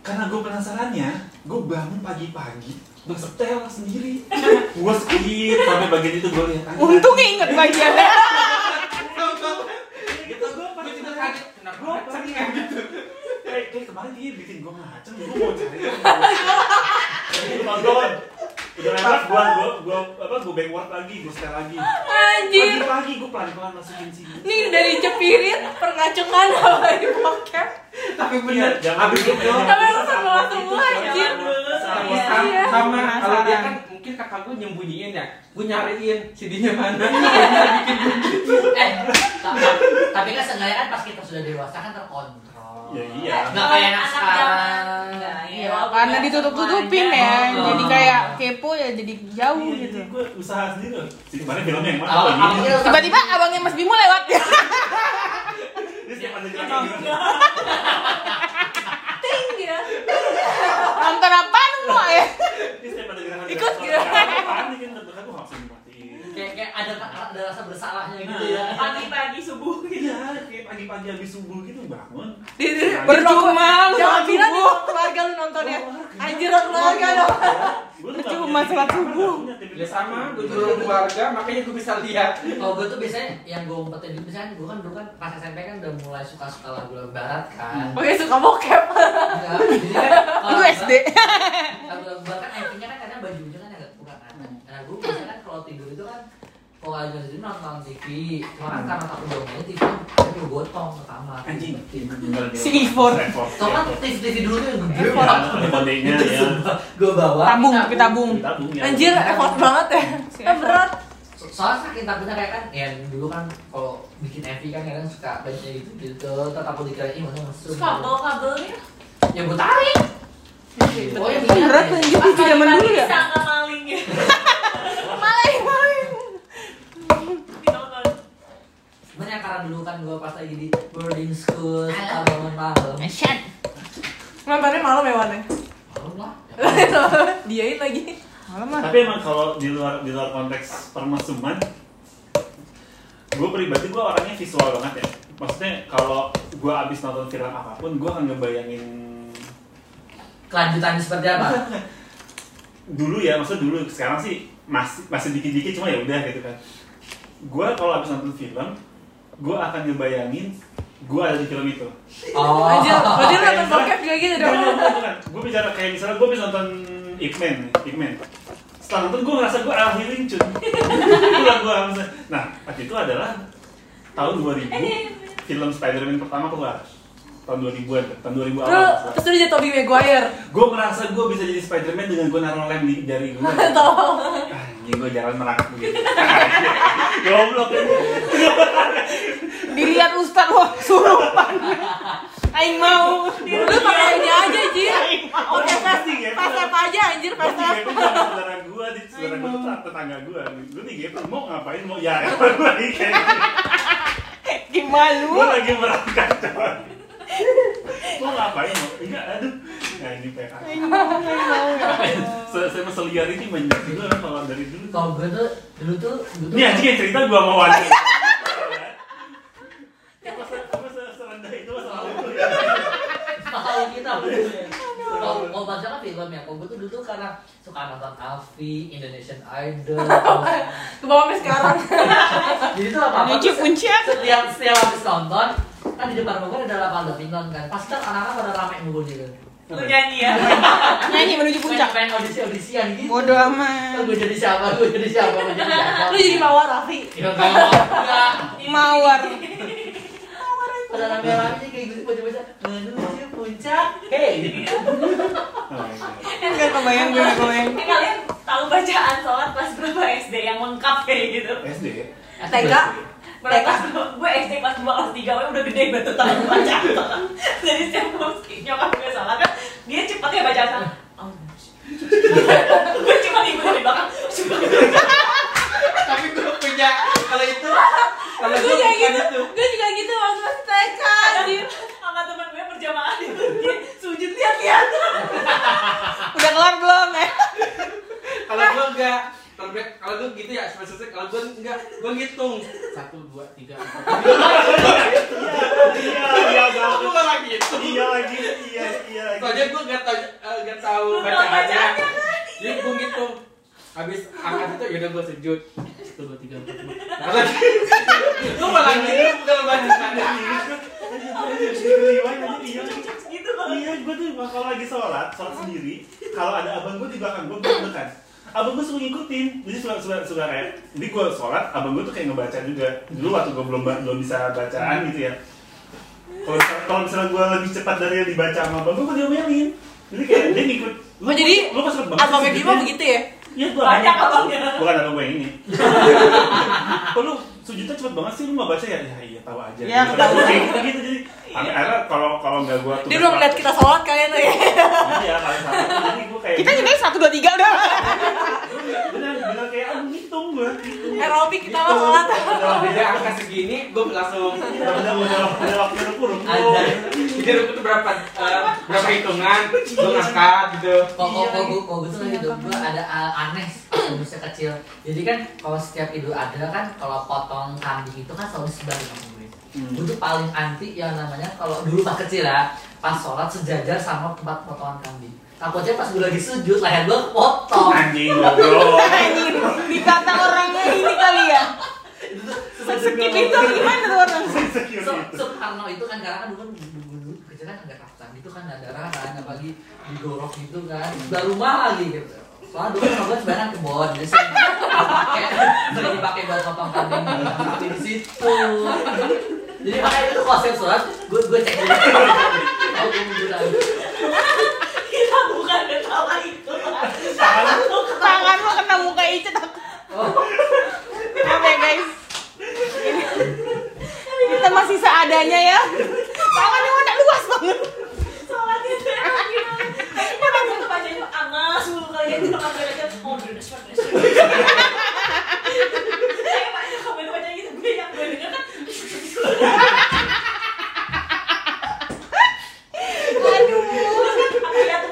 karena gue penasarannya gue bangun pagi-pagi gue setel sendiri gue skip sampai bagian itu gue lihat. Untungnya inget bagiannya. gitu gue gue juga kaget kemarin dia bikin gue ngaceng, gue mau cari. Itu nonton. Udah lewat, gua gua gua apa gua backward lagi, gua setel lagi. Anjir. Pagi-pagi gua pelan-pelan masukin sini. Nih dari cepirit, perngacungan sama di bokep. Tapi bener, abis itu Tapi lu semua semua anjir. sama, Iya. sama kalau dia kan mungkin kakak gue nyembunyiin ya gue nyariin CD-nya mana bikin begitu eh tapi, tapi kan seenggaknya kan pas kita sudah dewasa kan terkontrol Ya iya. nggak kayak anak sekarang Iya, ya, walaupun karena nggak ditutup-tutupin ya. Oh. Jadi kayak kepo ya jadi jauh Iya, gitu. jadi gue usaha sendiri loh. Kemarin filmnya yang mana? Awalnya ini? Tiba-tiba abangnya Mas Bimo lewat ya. Gerakan gitu. ting dia Nonton apaan mau ya? Ikut gerakan kayak ada ada rasa bersalahnya gitu ya. Pagi-pagi subuh gitu. Iya, kayak pagi-pagi habis subuh gitu bangun. Percuma lu jangan bilang di keluarga lu nontonnya anjir keluarga dong tuh Percuma sholat subuh. ya sama gue juga keluarga makanya gue bisa lihat. Kalau gue tuh biasanya yang gue umpetin dulu misalnya gue kan dulu kan pas SMP kan udah mulai suka suka lagu-lagu barat kan. Oke suka bokep. Enggak, kan Lu SD. lagu-lagu barat kan intinya kan kadang bajunya kan agak bukan kan. Nah gue biasanya kan kalau tidur itu kan kalau lagi tidur nonton TV cuma kan karena takut bangunnya TV kan gue gotong ke kamar Anjing. Si Ivor. so kan TV TV dulu tuh yang gede Iya, ada kodenya ya. gue bawa Tabung, tapi tabung. Tabung ya. anjir effort banget ya kan berat So- soalnya saking takutnya kayak kan ya dulu kan kalau bikin MV kan kadang suka baca gitu gitu tetap takut dikira ih mana mesum Terus kabel-kabelnya ya gue tarik oh Berat anjir itu zaman dulu ya. Sangka maling ya. Maling, maling. Ditonton. Cuman ya karena dulu kan gue pas lagi di boarding school suka bangun malam Shit. nontonnya malam ya Wan ya? malam lah diain lagi Malam mah. Tapi emang kalau di luar di luar konteks permesuman, gue pribadi gue orangnya visual banget ya. Maksudnya kalau gue abis nonton film apa pun, gue akan ngebayangin kelanjutannya seperti apa dulu ya, maksudnya dulu. Sekarang sih masih masih dikit-dikit cuma ya udah gitu kan. Gue kalau abis nonton film, gue akan ngebayangin gue ada di film itu. oh anjir berarti lu Kayak nonton bokep juga gitu dong Gue bicara kayak misalnya gue bisa nonton Ip Man, Ip Man. Setelah nonton gue ngerasa gue Al Healing cuy. Itulah gue maksudnya. Nah, waktu itu adalah tahun 2000 film Spider-Man pertama keluar. Tahun 2000-an, tahun 2000 lu awal. terus lu jadi Tobey Maguire Gue merasa gue bisa jadi Spider-Man dengan gue naruh lem di jari gue. tolong Anjing gue jalan merangkak begitu. Goblok ini. Dilihat Ustad wah surupan. Aing mau. lu pakai ini aja pas Pasti ya. pas apa aja anjir Gue pas sama saudara gue, di saudara gue tuh tetangga gue. Lu digepeng mau ngapain mau ya gue lagi kayak Gimana gue lagi merangkak coy. Mau ngapain mau? Enggak, aduh. Nah ini PK. Se Sama seliar ini banyak juga kalau dari dulu. kalau gue tuh dulu tuh dulu tuh Ini anjing yang cerita gue mau lalu tuh ya? kalau kita bener. kalau kalau baca kan film ya kalau gue tuh dulu tuh karena suka nonton Alfi Indonesian Idol ke bawah sampai sekarang jadi tuh apa Nyuci puncak. setiap setiap habis nonton kan di depan gue ada lapangan badminton kan pasti kan anak-anak pada rame ngumpul gitu Lu nyanyi ya. Nyanyi menuju puncak. main audisi audisian gitu Bodoh amat. gue jadi siapa gue jadi siapa gue jadi siapa lu jadi mawar Raffi ya enggak Mawar. pada rame-rame kayak gitu baca-baca menuju puncak hei. Enggak kebayang gue kebayang. Eh, kalian tahu bacaan sholat pas berapa SD yang lengkap kayak gitu? SD ya? TK kelas gue SD kelas 2 kelas 3 gue udah gede banget tahu baca Jadi setiap gue nyokap gue sholat kan dia cepet ya baca sholat. Oh, gue cuma ibu dari belakang. tapi gue punya kalau itu kalau gue juga gitu itu gue juga gitu waktu masih TK Sama temen gue berjamaah itu dia sujud lihat-lihat. Udah kelar belum ya? kalau gue enggak kalau gue kalau gue gitu ya spesifik kalau gue enggak gue ngitung. Satu dua tiga empat. Iya, iya aku banget. nggak lagi itu Iya lagi, iya, iya soalnya gue nggak tahu eh, nggak tahu bacaannya. bacaannya jadi gue ngitung. Habis angkat itu yaudah gue sujud Satu, dua, tiga, empat, lima. lu malah gitu bukan baca Iya, gitu loh iya, gue tuh kalau lagi sholat, sholat sendiri, kalau ada abang gue di belakang gue, gue dekat. Abang gue suka ngikutin, jadi suka suka suka kayak, jadi gue sholat, abang gue tuh kayak ngebaca juga. Dulu waktu gue belum belum bisa bacaan gitu ya. Kalau kalau misalnya gue lebih cepat dari yang dibaca sama abang gue, gue diomelin. Jadi kayak dia ngikut. Oh, jadi lu pas banget Abangnya Bima sujudnya. begitu ya? Iya, gue banyak abangnya Bukan abang gue yang ini. Lu sujudnya cepet banget sih, lu nggak baca ya? Ya iya tahu aja. Ya, Gitu. gitu gitu jadi. Akhirnya kalau kalau nggak gue Dia belum lihat kita sholat kalian tuh ya. Iya, kalian sama. Jadi gue kayak Kita juga satu dua tiga udah. bener bener kayak ah ngitung. Ngitung. Aerobik kita mah sholat. kalau beda angka segini gue langsung Udah udah udah udah waktu ruku ruku. Ada. jadi ruku tuh berapa eh, berapa hitungan gue ngangkat gitu Kok kok kok kok gue tuh lagi hidup gue ada uh, aneh manusia kecil. Jadi kan kalau setiap idul adha kan kalau potong kambing itu kan selalu gue. Hmm. Gue tuh paling anti yang namanya kalau dulu pas kecil ya pas sholat sejajar sama tempat potongan kambing. Takutnya pas gue lagi sujud leher gue potong. Anjing goblok. Anjing, dikata orangnya ini kali ya. itu tuh Skip itu gimana tuh orang? So. Soekarno itu kan karena kan dulu kan dulu kecil kan agak kasar gitu kan ada darah kan apalagi digorok gitu kan udah rumah lagi gitu soalnya dulu kan gue sebenarnya kebon jadi sering dipakai sering dipakai buat potong kambing tapi di situ jadi makanya itu kalau saya sholat gue gue cek dulu kita bukan ketawa itu Tangan lo kena muka Ica takut. oh Maaf ya guys. Ini. Kita masih seadanya ya. Tangannya mana luas banget. gimana emang gue tuh bacanya tuh amas mulu kali ya kita ngambil aja oh dress dress Aduh. aku lihat tuh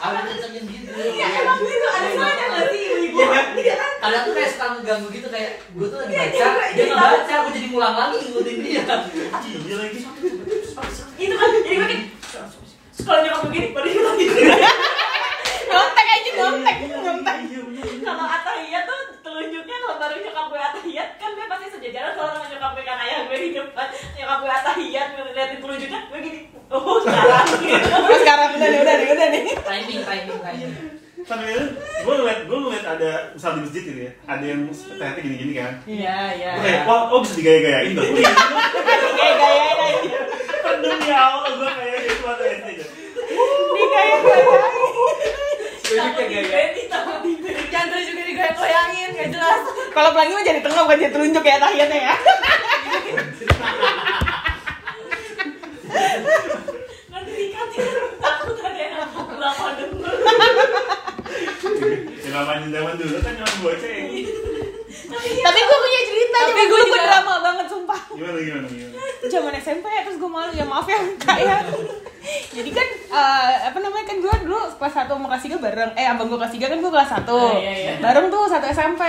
aku kencengin gitu Iya emang gitu. Ada suaranya nggak sih ibu-ibu? Iya. Kan? Ada tuh kayak suka ngeganggu gitu kayak gue tuh lagi Iya, baca dia- dia dia nggak tahu. baca aku jadi ngulang lagi ngikutin dia. Iya lagi. itu kan jadi gue kayak sekolah nyokap begini baru lagi Nyontek aja nyontek, nyontek. Iya bener. kalau atahiyat tuh telunjuknya kalau baru nyokap gue atahiyat kan gue pasti sejajaran sama nyokap gue kan ayah gue di depan nyokap gue atahiyat ngeliatin telunjuknya gue gini oh sekarang gitu Terus sekarang udah nih, udah nih, udah nih. timing timing timing gue ngeliat, gue ngeliat ada, misal di masjid gitu ya, ada yang ternyata gini-gini kan. iya iya Gue kayak, wah, oh bisa digaya-gayain dong. Kayak gaya lagi. Demi Allah, gue kayak gitu waktu SD aja. Takut juga digoyang-goyangin, gak jelas. Kalau pelangi mah jadi tengah bukan jadi telunjuk ya tahiyatnya ya. nanti dikatin takut ada yang lama denger Ya namanya zaman dulu kan zaman bocah ya. Tapi gue punya cerita, Tapi gue juga- drama banget sumpah. Gimana, gimana, gimana. Zaman SMP terus gue malu ya maaf ya kak ya. Jadi kan eh, apa namanya kan gue dulu kelas 1 sama kelas 3 bareng. Eh abang gue kelas 3 kan gue kelas 1. Oh, iya, iya. Bareng tuh satu SMP.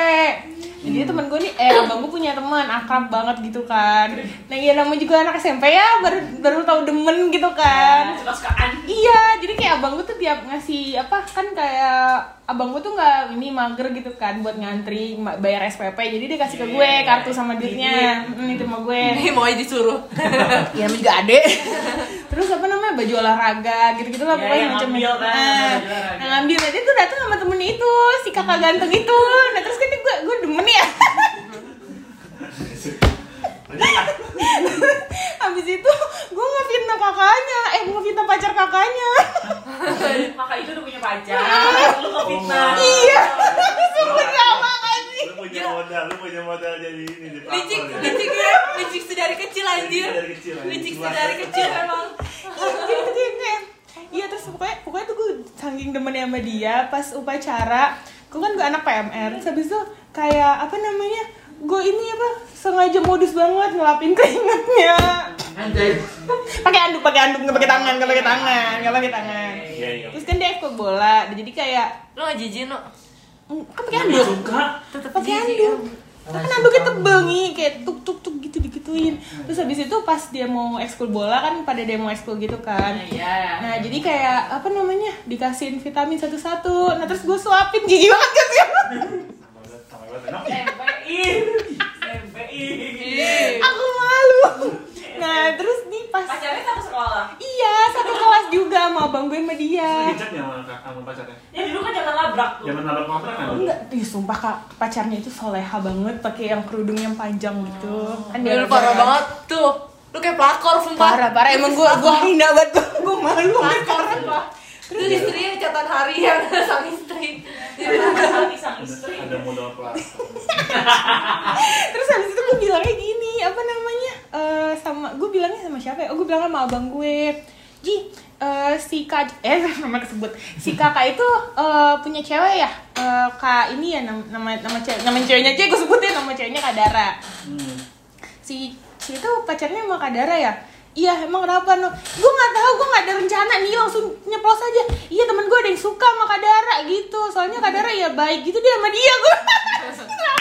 Jadi temen gue nih, eh abang gue punya teman akrab banget gitu kan. Nah iya namanya juga anak SMP ya baru baru tahu demen gitu kan. sukaan Iya, jadi kayak abang gue tuh tiap ngasih apa kan kayak abang gue tuh nggak ini mager gitu kan buat ngantri bayar SPP, jadi dia kasih ke gue Iya, kartu sama duitnya, hmm, itu sama gue. Ini mau aja disuruh. ya namanya juga ade. Terus apa namanya baju olahraga gitu-gitu lah Ya, pokoknya yang macam ngambil kan, Nah, olahraga. yang ngambil aja tuh datang sama temennya itu si kakak ganteng itu. Nah terus kan gue gue demen ya. Habis itu gue ngefitnah kakaknya, eh gue ngefitnah pacar kakaknya. kakak itu udah punya pacar lu ngefitnah Iya, sungguh drama kan sih. Lu punya modal, lu punya modal jadi ini di Licik, ya. licik ya. Licik sedari kecil anjir. Dari kecil, anjing. Licik sedari kecil emang. Iya terus pokoknya pokoknya tuh gue saking demennya sama dia pas upacara gue kan gue anak PMR terus habis itu kayak apa namanya gue ini apa sengaja modus banget ngelapin keringatnya. Anjay. Pakai anduk pakai anduk nggak pakai tangan nggak pakai tangan nggak pakai tangan. Iya, iya. terus kan dia ekor bola jadi kayak Lo gak jijik, no? mm, kan pakai anduk? pakai jijik. anduk. Kan anduknya tebel nih kayak tuk tuk tuk gitu digituin. Terus habis itu pas dia mau ekskul bola kan pada dia mau ekskul gitu kan. Iya. nah jadi kayak apa namanya dikasihin vitamin satu-satu. Nah terus gue suapin gigi banget kan aku malu nah terus nih pas Pacarnya satu sekolah. iya satu kelas juga sama abang gue sama dia Dicet ya sama pacarnya. Ya dulu kan jangan labrak tuh. Jangan nabrak kan? enggak ih sumpah kak pacarnya itu soleha banget pakai yang kerudung yang panjang gitu kan dia Dia parah banget tuh. Lu kayak pelakor sumpah. parah parah emang gue gue hina banget gue malu Pelakor sumpah. Terus istrinya catatan harian sang istri. Sang istri. ada modal kelas. terus habis itu gue bilangnya gini apa namanya Eh sama gue bilangnya sama siapa ya oh gue bilang sama abang gue Ji eh, si kak eh nama kesebut si kakak itu eh, punya cewek ya Eh, kak ini ya nam- nama nama cewek nama ceweknya cewek gue sebutin nama ceweknya kak Dara Hmm. si si itu pacarnya sama kak Dara ya Iya emang kenapa no? Gue nggak tahu, gue nggak ada rencana nih langsung nyeplos aja. Iya temen gue ada yang suka sama Kak Dara gitu. Soalnya Kak Dara ya baik gitu dia sama dia gue. Iya.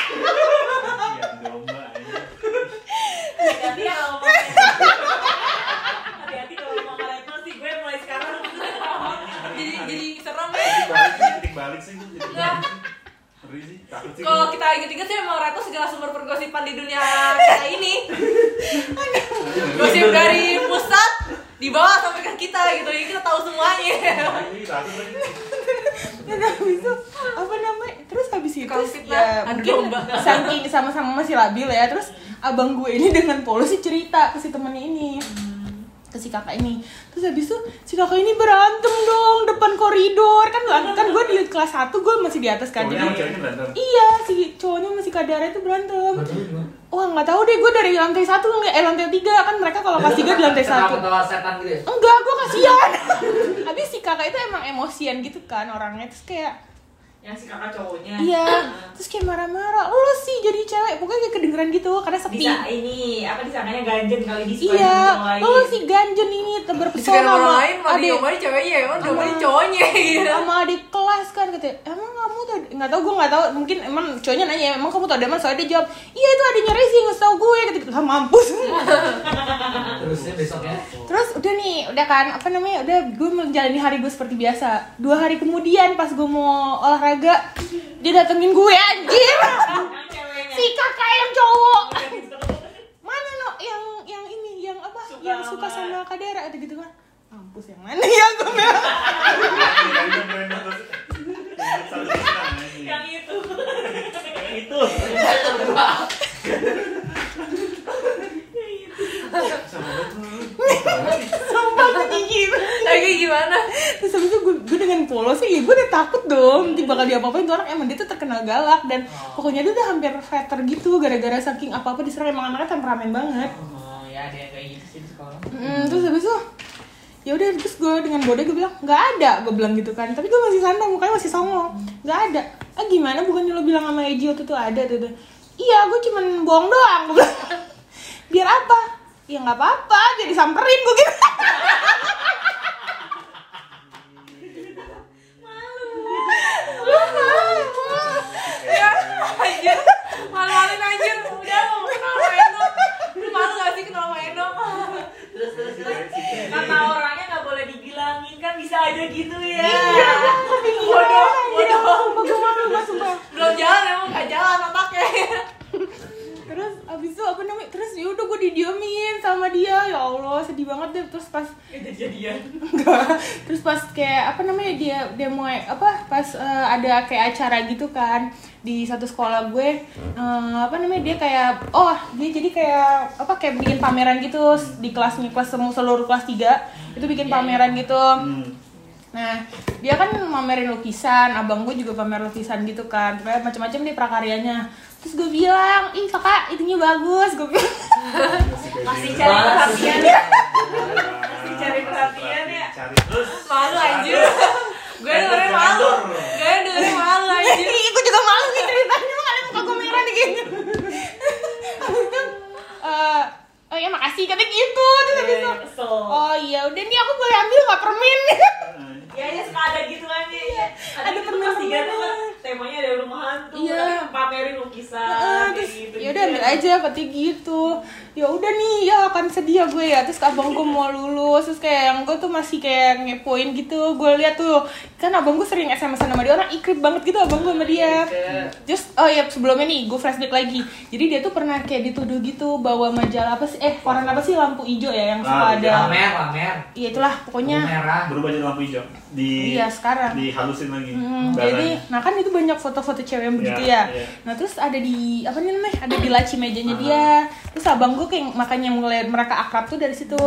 Hati-hati ya kalau mau. Hati-hati kalau mau sih gue mulai sekarang. Jadi jadi serem ya. Balik sih, titik balik sih, titik balik sih. Ngeri sih, takut sih. Kalau kita inget-inget sih emang Reto segala sumber pergosipan di dunia kita ini. Gosip dari pusat dibawa sampai ke kita gitu, jadi kita tahu semuanya. Dan habis itu apa namanya? Terus habis itu Kalau fitnah, ya mungkin saking sama-sama masih labil ya. Terus abang gue ini dengan polos sih cerita ke si temennya ini. Ke si kakak ini. Terus habis itu si kakak ini berantem dong depan koridor. Kan kan gue di kelas 1 gue masih di atas kan. Jadi iya si cowoknya masih kadara itu berantem. Wah nggak tahu deh gue dari lantai satu eh lantai tiga kan mereka kalau kelas tiga di lantai satu. gitu ya? enggak gue kasihan. Habis si kakak itu emang emosian gitu kan orangnya. Terus kayak Yang si kakak cowoknya. iya terus kayak marah-marah. Lo sih jadi cewek. Pokoknya kayak kedengeran gitu karena sepi. Bisa ini apa disangkanya ganjen kali di iya lain. lo si ganjen ini berpesona orang sama lain, malah adik. diomelin ceweknya ya, diomelin cowoknya gitu. sama adik kelas kan katanya emang kamu tuh nggak tahu gue nggak tahu. Mungkin emang cowoknya nanya emang kamu tau Daman soalnya dia jawab iya itu adiknya Rezi nggak tau gue ketika ah, mampus. Terusnya besoknya terus udah nih udah kan apa namanya udah gue menjalani hari gue seperti biasa. Dua hari kemudian pas gue mau olahraga dia datengin gue anjir si kakak yang cowok mana no yang yang ini yang apa Suka yang suka sama- sama Kadera atau gitu kan mampus yang mana ya gue bilang Yang itu. itu sumpah gue gigit Lagi gimana? terus habis itu gue, gue dengan polosnya ya gue udah takut dong. Nanti bakal diapa-apain tuh orang. Emang dia tuh terkenal galak dan pokoknya dia udah hampir veter gitu. Gara-gara saking apa-apa diserang emang anaknya temperamen banget. Oh ya ada yang kayak gitu sih di sekolah Mm, terus habis itu ya udah terus gue dengan bodoh gue bilang nggak ada gue bilang gitu kan. Tapi gue masih santai mukanya masih songong. Nggak ada. Ah gimana? Bukannya lo bilang sama Eji waktu itu ada? Tuh tuh. iya gue cuman bohong doang. Gue bilang biar apa ya nggak apa-apa jadi samperin gue gitu Ya, anjir. Malu-maluin anjir. Udah mau kenal sama Eno. Lu malu gak sih kenal sama Eno? Terus terus terus Kata orangnya nggak boleh dibilangin kan bisa aja gitu ya. Iya. Bodoh, bodoh. Sumpah gue malu gue sumpah Belum jalan emang gak jalan otaknya. terus abis itu apa namanya terus ya udah gue didiemin sama dia ya allah sedih banget deh terus pas Itu jadian. Enggak. Terus pas kayak apa namanya dia dia mau apa pas eh, ada kayak acara gitu kan di satu sekolah gue eh, apa namanya dia kayak oh dia jadi kayak apa kayak bikin pameran gitu di kelasnya kelas semua seluruh kelas 3 itu bikin pameran gitu. Hmm. Nah, dia kan pamerin lukisan, abang gue juga pamer lukisan gitu kan. Kayak macam-macam deh prakaryanya. Terus gue bilang, "Ih, Kakak, itunya bagus." Gue bilang. Masih cari perhatian ya. Masih cari perhatian ya. Cari terus. Malu anjir. Gue dengerin malu. Gue dengerin malu anjir. Ih, gue juga malu nih ceritanya makanya muka gue merah nih kayaknya. Itu eh, oh ya makasih katanya gitu terus habis itu oh iya udah nih aku boleh ambil nggak permen Ya ya suka ada gitu kan ya. ada gitu permen- kelas tiga tuh kan temanya ada rumah hantu, Iya. tapi pamerin lukisan. Heeh, kayak terus yakin aja katanya gitu. Ya udah nih ya akan sedih ya gue ya. Terus abang gue mau lulus terus kayak yang gue tuh masih kayak ngepoin gitu. Gue lihat tuh kan abang gue sering sms sama dia orang ikrip banget gitu abang gue sama dia. Terus oh ya sebelumnya nih gue flashback lagi. Jadi dia tuh pernah kayak dituduh gitu bawa majalah apa sih eh koran apa sih lampu hijau ya yang suka Ah, ada. Lamer, lamer. iya itulah Lampu pokoknya merah. berubah jadi lampu hijau di Iya, sekarang. dihalusin lagi Hmm, jadi, nah kan itu banyak foto-foto cewek yang begitu Iya, ya. iya. Nah terus ada di apa nih namanya? Ada di laci mejanya dia. Terus abang gue kayak makanya mulai mereka akrab tuh dari situ.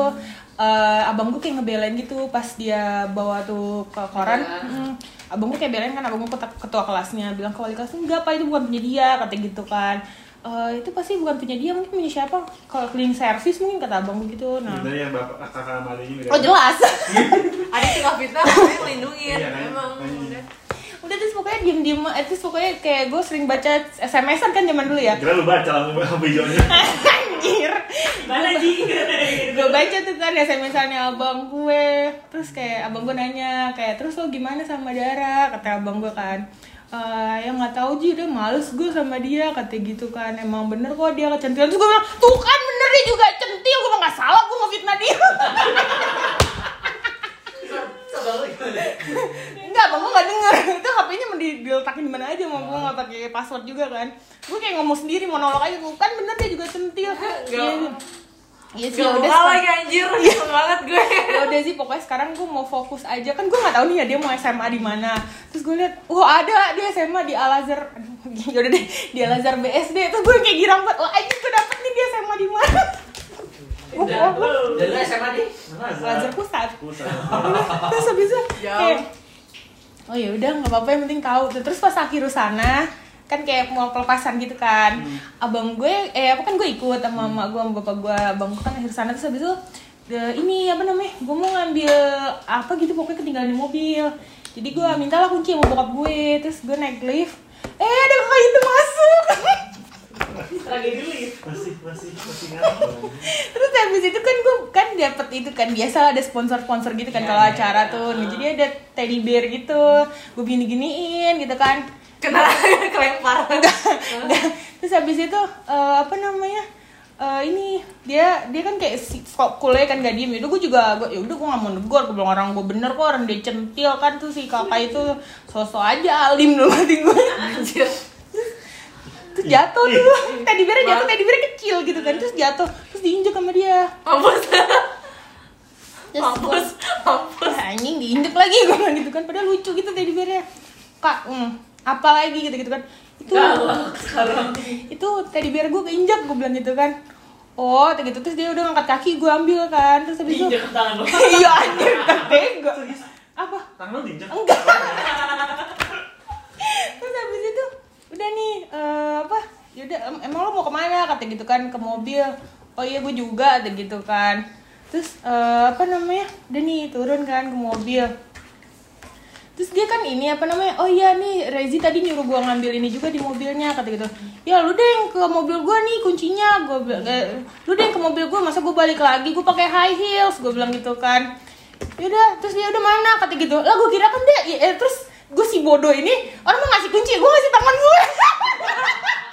Eh, abang gue kayak ngebelain gitu pas dia bawa tuh ke koran. Hmm, abang gue kayak belain kan abang gue ketua, ketua kelasnya bilang ke wali kelas enggak pak itu bukan punya dia kata gitu kan. Eh, itu pasti bukan punya dia mungkin punya siapa? Kalau cleaning service mungkin kata abang gue gitu nah. Sebenarnya yang bapak kakak beda. oh jelas. Adik tinggal fitnah, tapi ngelindungin. Udah. terus pokoknya diem diem terus pokoknya kayak gue sering baca sms-an kan zaman dulu ya. Kira lu baca lampu lampu hijaunya. anjir. Mana Ji? gue baca tuh kan SMS-annya abang gue. Terus kayak abang gue nanya kayak terus lo gimana sama Dara? Kata abang gue kan. Eh ya nggak tahu Ji udah males gue sama dia kata gitu kan. Emang bener kok dia kecantilan terus gue bilang tuh kan bener dia juga centil. Gue nggak salah gue ngefitnah dia abang gue nggak denger. Itu HP-nya mau di- diletakin di mana aja mau gue nggak pakai password juga kan. Gue kayak ngomong sendiri monolog aja. Gue kan bener dia juga centil. Iya Iya. Sih, Gak udah mau lagi anjir, kesel banget gue. ya udah sih pokoknya sekarang gue mau fokus aja. Kan gue nggak tahu nih ya dia mau SMA di mana. Terus gue lihat wah ada dia SMA di Al Azhar Aduh, ya udah deh di Al Azhar BSD terus gue kayak girang banget wah anjing gue dapet nih dia SMA di mana? Gue Dan lu SMA di? Al Azhar pusat. Pusat. terus habis itu oh ya udah nggak apa-apa yang penting tahu. Terus pas akhir sana kan kayak mau pelepasan gitu kan. Abang gue eh apa kan gue ikut sama mama gue sama bapak gue. Abang gue kan akhir sana terus habis itu de- ini apa namanya gue mau ngambil apa gitu pokoknya ketinggalan di mobil. Jadi gue mintalah kunci sama bokap gue. Terus gue naik lift. Eh ada kakak itu masuk Lagi dulu ya. Masih masih masih terus habis itu kan gue kan dapet itu kan biasa ada sponsor-sponsor gitu kan Ya, kalau ya, acara ya. tuh. Nah, jadi ada teddy bear gitu. Gue gini-giniin gitu kan. Kena kelempar. Terus habis itu eh, apa namanya Eh, ini dia dia kan kayak si kok kuliah kan gak diem. Ya gue juga gue ya udah gue gak mau negor. Gue bilang orang gue bener kok orang dia centil kan tuh si kakak itu. Sosok aja alim loh mati gue Anjir. Terus jatuh tuh. Teddy bear jatuh teddy bear kecil gitu kan. Terus jatuh. Terus diinjek sama dia. Mampus. terus Mampus. Mampus. Wah, anjing diinjek lagi gue bilang gitu kan. Padahal lucu gitu teddy bearnya. Kak hmm, apa lagi gitu gitu kan. Itu Galak sekarang. itu teddy bear gue keinjak gue bilang gitu kan. Oh gitu. Terus dia udah ngangkat kaki gue ambil kan. Terus habis itu Injek ke tangan lo. iya anjir tega apa? Tangan lu diinjak. enggak. Terus habis itu udah nih eh, apa? Yaudah em- emang lo mau ke mana? kata gitu kan ke mobil. Oh iya gue juga ada gitu kan. Terus eh, apa namanya? Udah nih turun kan ke mobil. Terus dia kan ini apa namanya? Oh iya nih Rezi tadi nyuruh gua ngambil ini juga di mobilnya kata gitu. Ya lu deh yang ke mobil gua nih kuncinya. Bilang eh, lu deh yang ke mobil gua masa gua balik lagi? Gua pakai high heels gua bilang gitu kan. Yaudah terus dia udah mana? kata gitu. Lah gua kira kan dia ya, eh, terus gue si bodoh ini orang mau ngasih kunci gua ngasih tangan gue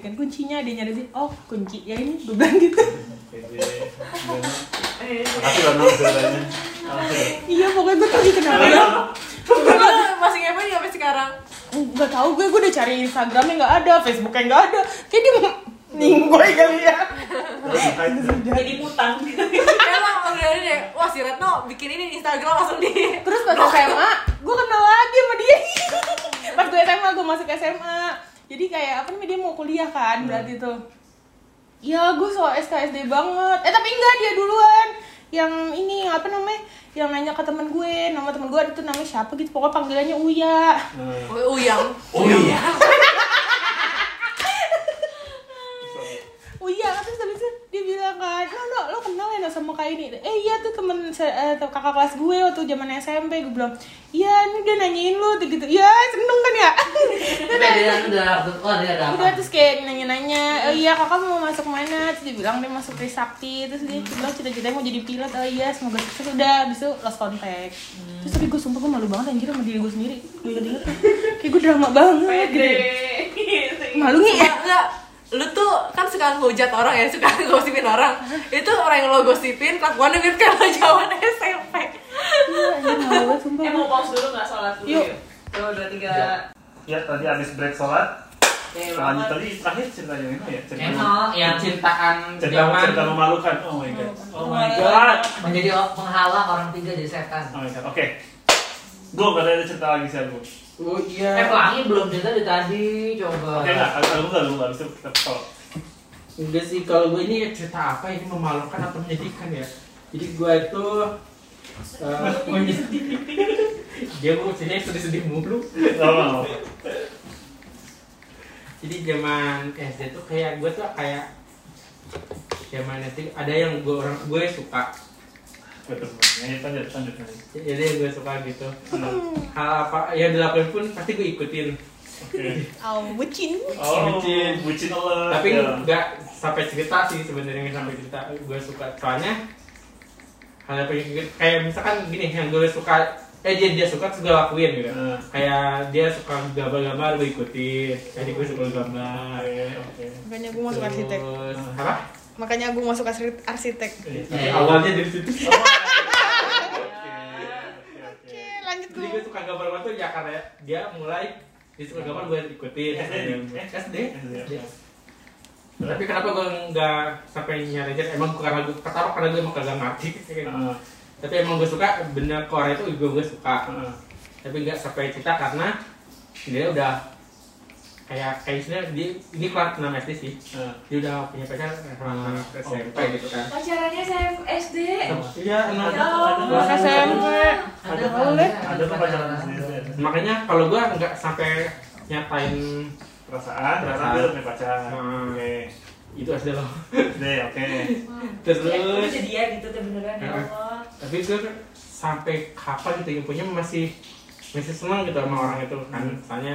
kan kuncinya adanya Rezi oh kunci. Ya ini gue gitu Pede. Gimana? Makasih loh Nol ceritanya. Makasih loh. iya pokoknya gue tuh kenapa Karena ya Gue masih ngepoin gak sampai sekarang. nggak tahu gue gue udah cari Instagramnya nggak ada Facebooknya nggak ada kayak dia ninggoy kali ya terus bukain Jadi putang. Emang udah ada deh. Wah si Retno bikin ini Instagram langsung di. terus pas SMA gue kenal lagi sama dia pas gue SMA gue masuk SMA jadi kayak apa namanya dia mau kuliah kan berarti tuh ya gue so SKSD banget. Eh tapi enggak dia duluan. Yang ini apa namanya? Yang nanya ke temen gue. Nama temen gue itu namanya siapa gitu. Pokoknya panggilannya Uya. Oh, Uyang. Oh iya. Uya terus habis itu dia bilang kan lo lo lo kenal ya sama kak ini? Eh iya tuh temen eh, kakak kelas gue waktu zaman SMP gue bilang iya ini dia nanyain lu tuh gitu iya seneng kan ya? Dia udah oh dia ada udah apa? terus kayak nanya-nanya oh iya kakak mau masuk mana? Terus dia bilang dia masuk Trisakti terus dia bilang cita-citanya mau jadi pilot. Oh iya semoga sukses. Udah abis itu lost contact. Terus tapi gue sumpah gue malu banget anjir sama diri gue sendiri. Gue tuh kayak gue drama banget gitu. Malu nih ya? Enggak, enggak. Lu tuh kan suka ngehujat orang ya, suka ngosipin orang. Itu orang yang lo gosipin, kelakuannya mirip kayak lo zaman SMP. iya anjir malu banget sumpah Eh mau pause dulu nggak sholat dulu Yuk. yuk? Tuh dua tiga. Ya tadi habis break sholat. Lanjut tadi terakhir ceritanya ini ya. Cerita yang Cintaan cerita, cerita memalukan. Oh my god. Oh my Oh my god. menjadi penghalang orang tiga jadi setan. Oh my god. Oke. Gue gak ada cerita lagi sih aku. Oh Eh iya. pelangi belum cerita dari tadi, coba. Oke enggak, aku aku enggak lupa habis itu kita tolak. Enggak sih kalau gue ini cerita apa ini memalukan atau menyedihkan ya. Jadi gue itu eh dia gue cerita sedih-sedih mulu. Jadi zaman SD tuh kayak gue tuh kayak zaman SD ada yang gue orang gue suka. Betul. Lanjut lanjut lanjut. lanjut. Jadi yang gue suka gitu. Hal apa yang dilakuin pun pasti gue ikutin. Oke. oh bucin Oh, Bucin. bucin Allah. Tapi Ya. nggak sampai cerita sih sebenarnya nggak sampai cerita gue suka soalnya hal apa yang kayak misalkan gini yang gue suka eh dia dia suka terus gue lakuin gitu Hmm. kayak dia suka gambar-gambar gue ikutin jadi gue suka gambar makanya gue masuk arsitek Terus, apa makanya gue masuk arsi- arsitek. Eh. awalnya dari situ. Oke, lanjut jadi gue suka gambar-gambar tuh ya karena dia mulai dia suka gambar gue ikutin. SD, eh? SD SD, oke. tapi kenapa gue nggak sampai nyari aja? Emang karena gue pertama karena gue emang kagak ngerti Heeh, tapi emang gue suka benda core itu gue gue suka. Heeh. tapi nggak sampai cinta karena dia udah kayak kayak sebenarnya dia ini kelas 6 SD sih Heeh. dia udah punya pacar sama SMP gitu kan Pacarannya saya SD. iya enam Ya SMP Ada boleh. Ada tuh pacaran sendiri. makanya kalau gue nggak sampai nyatain Perasaan, Perasaan. dia punya pacar. Hmm. Oke. itu SD loh Deh, oke. terus Ya, aku jadian gitu tuh beneran ya Allah. tapi gue sampai kapan gitu infonya masih masih senang gitu sama orang itu kan misalnya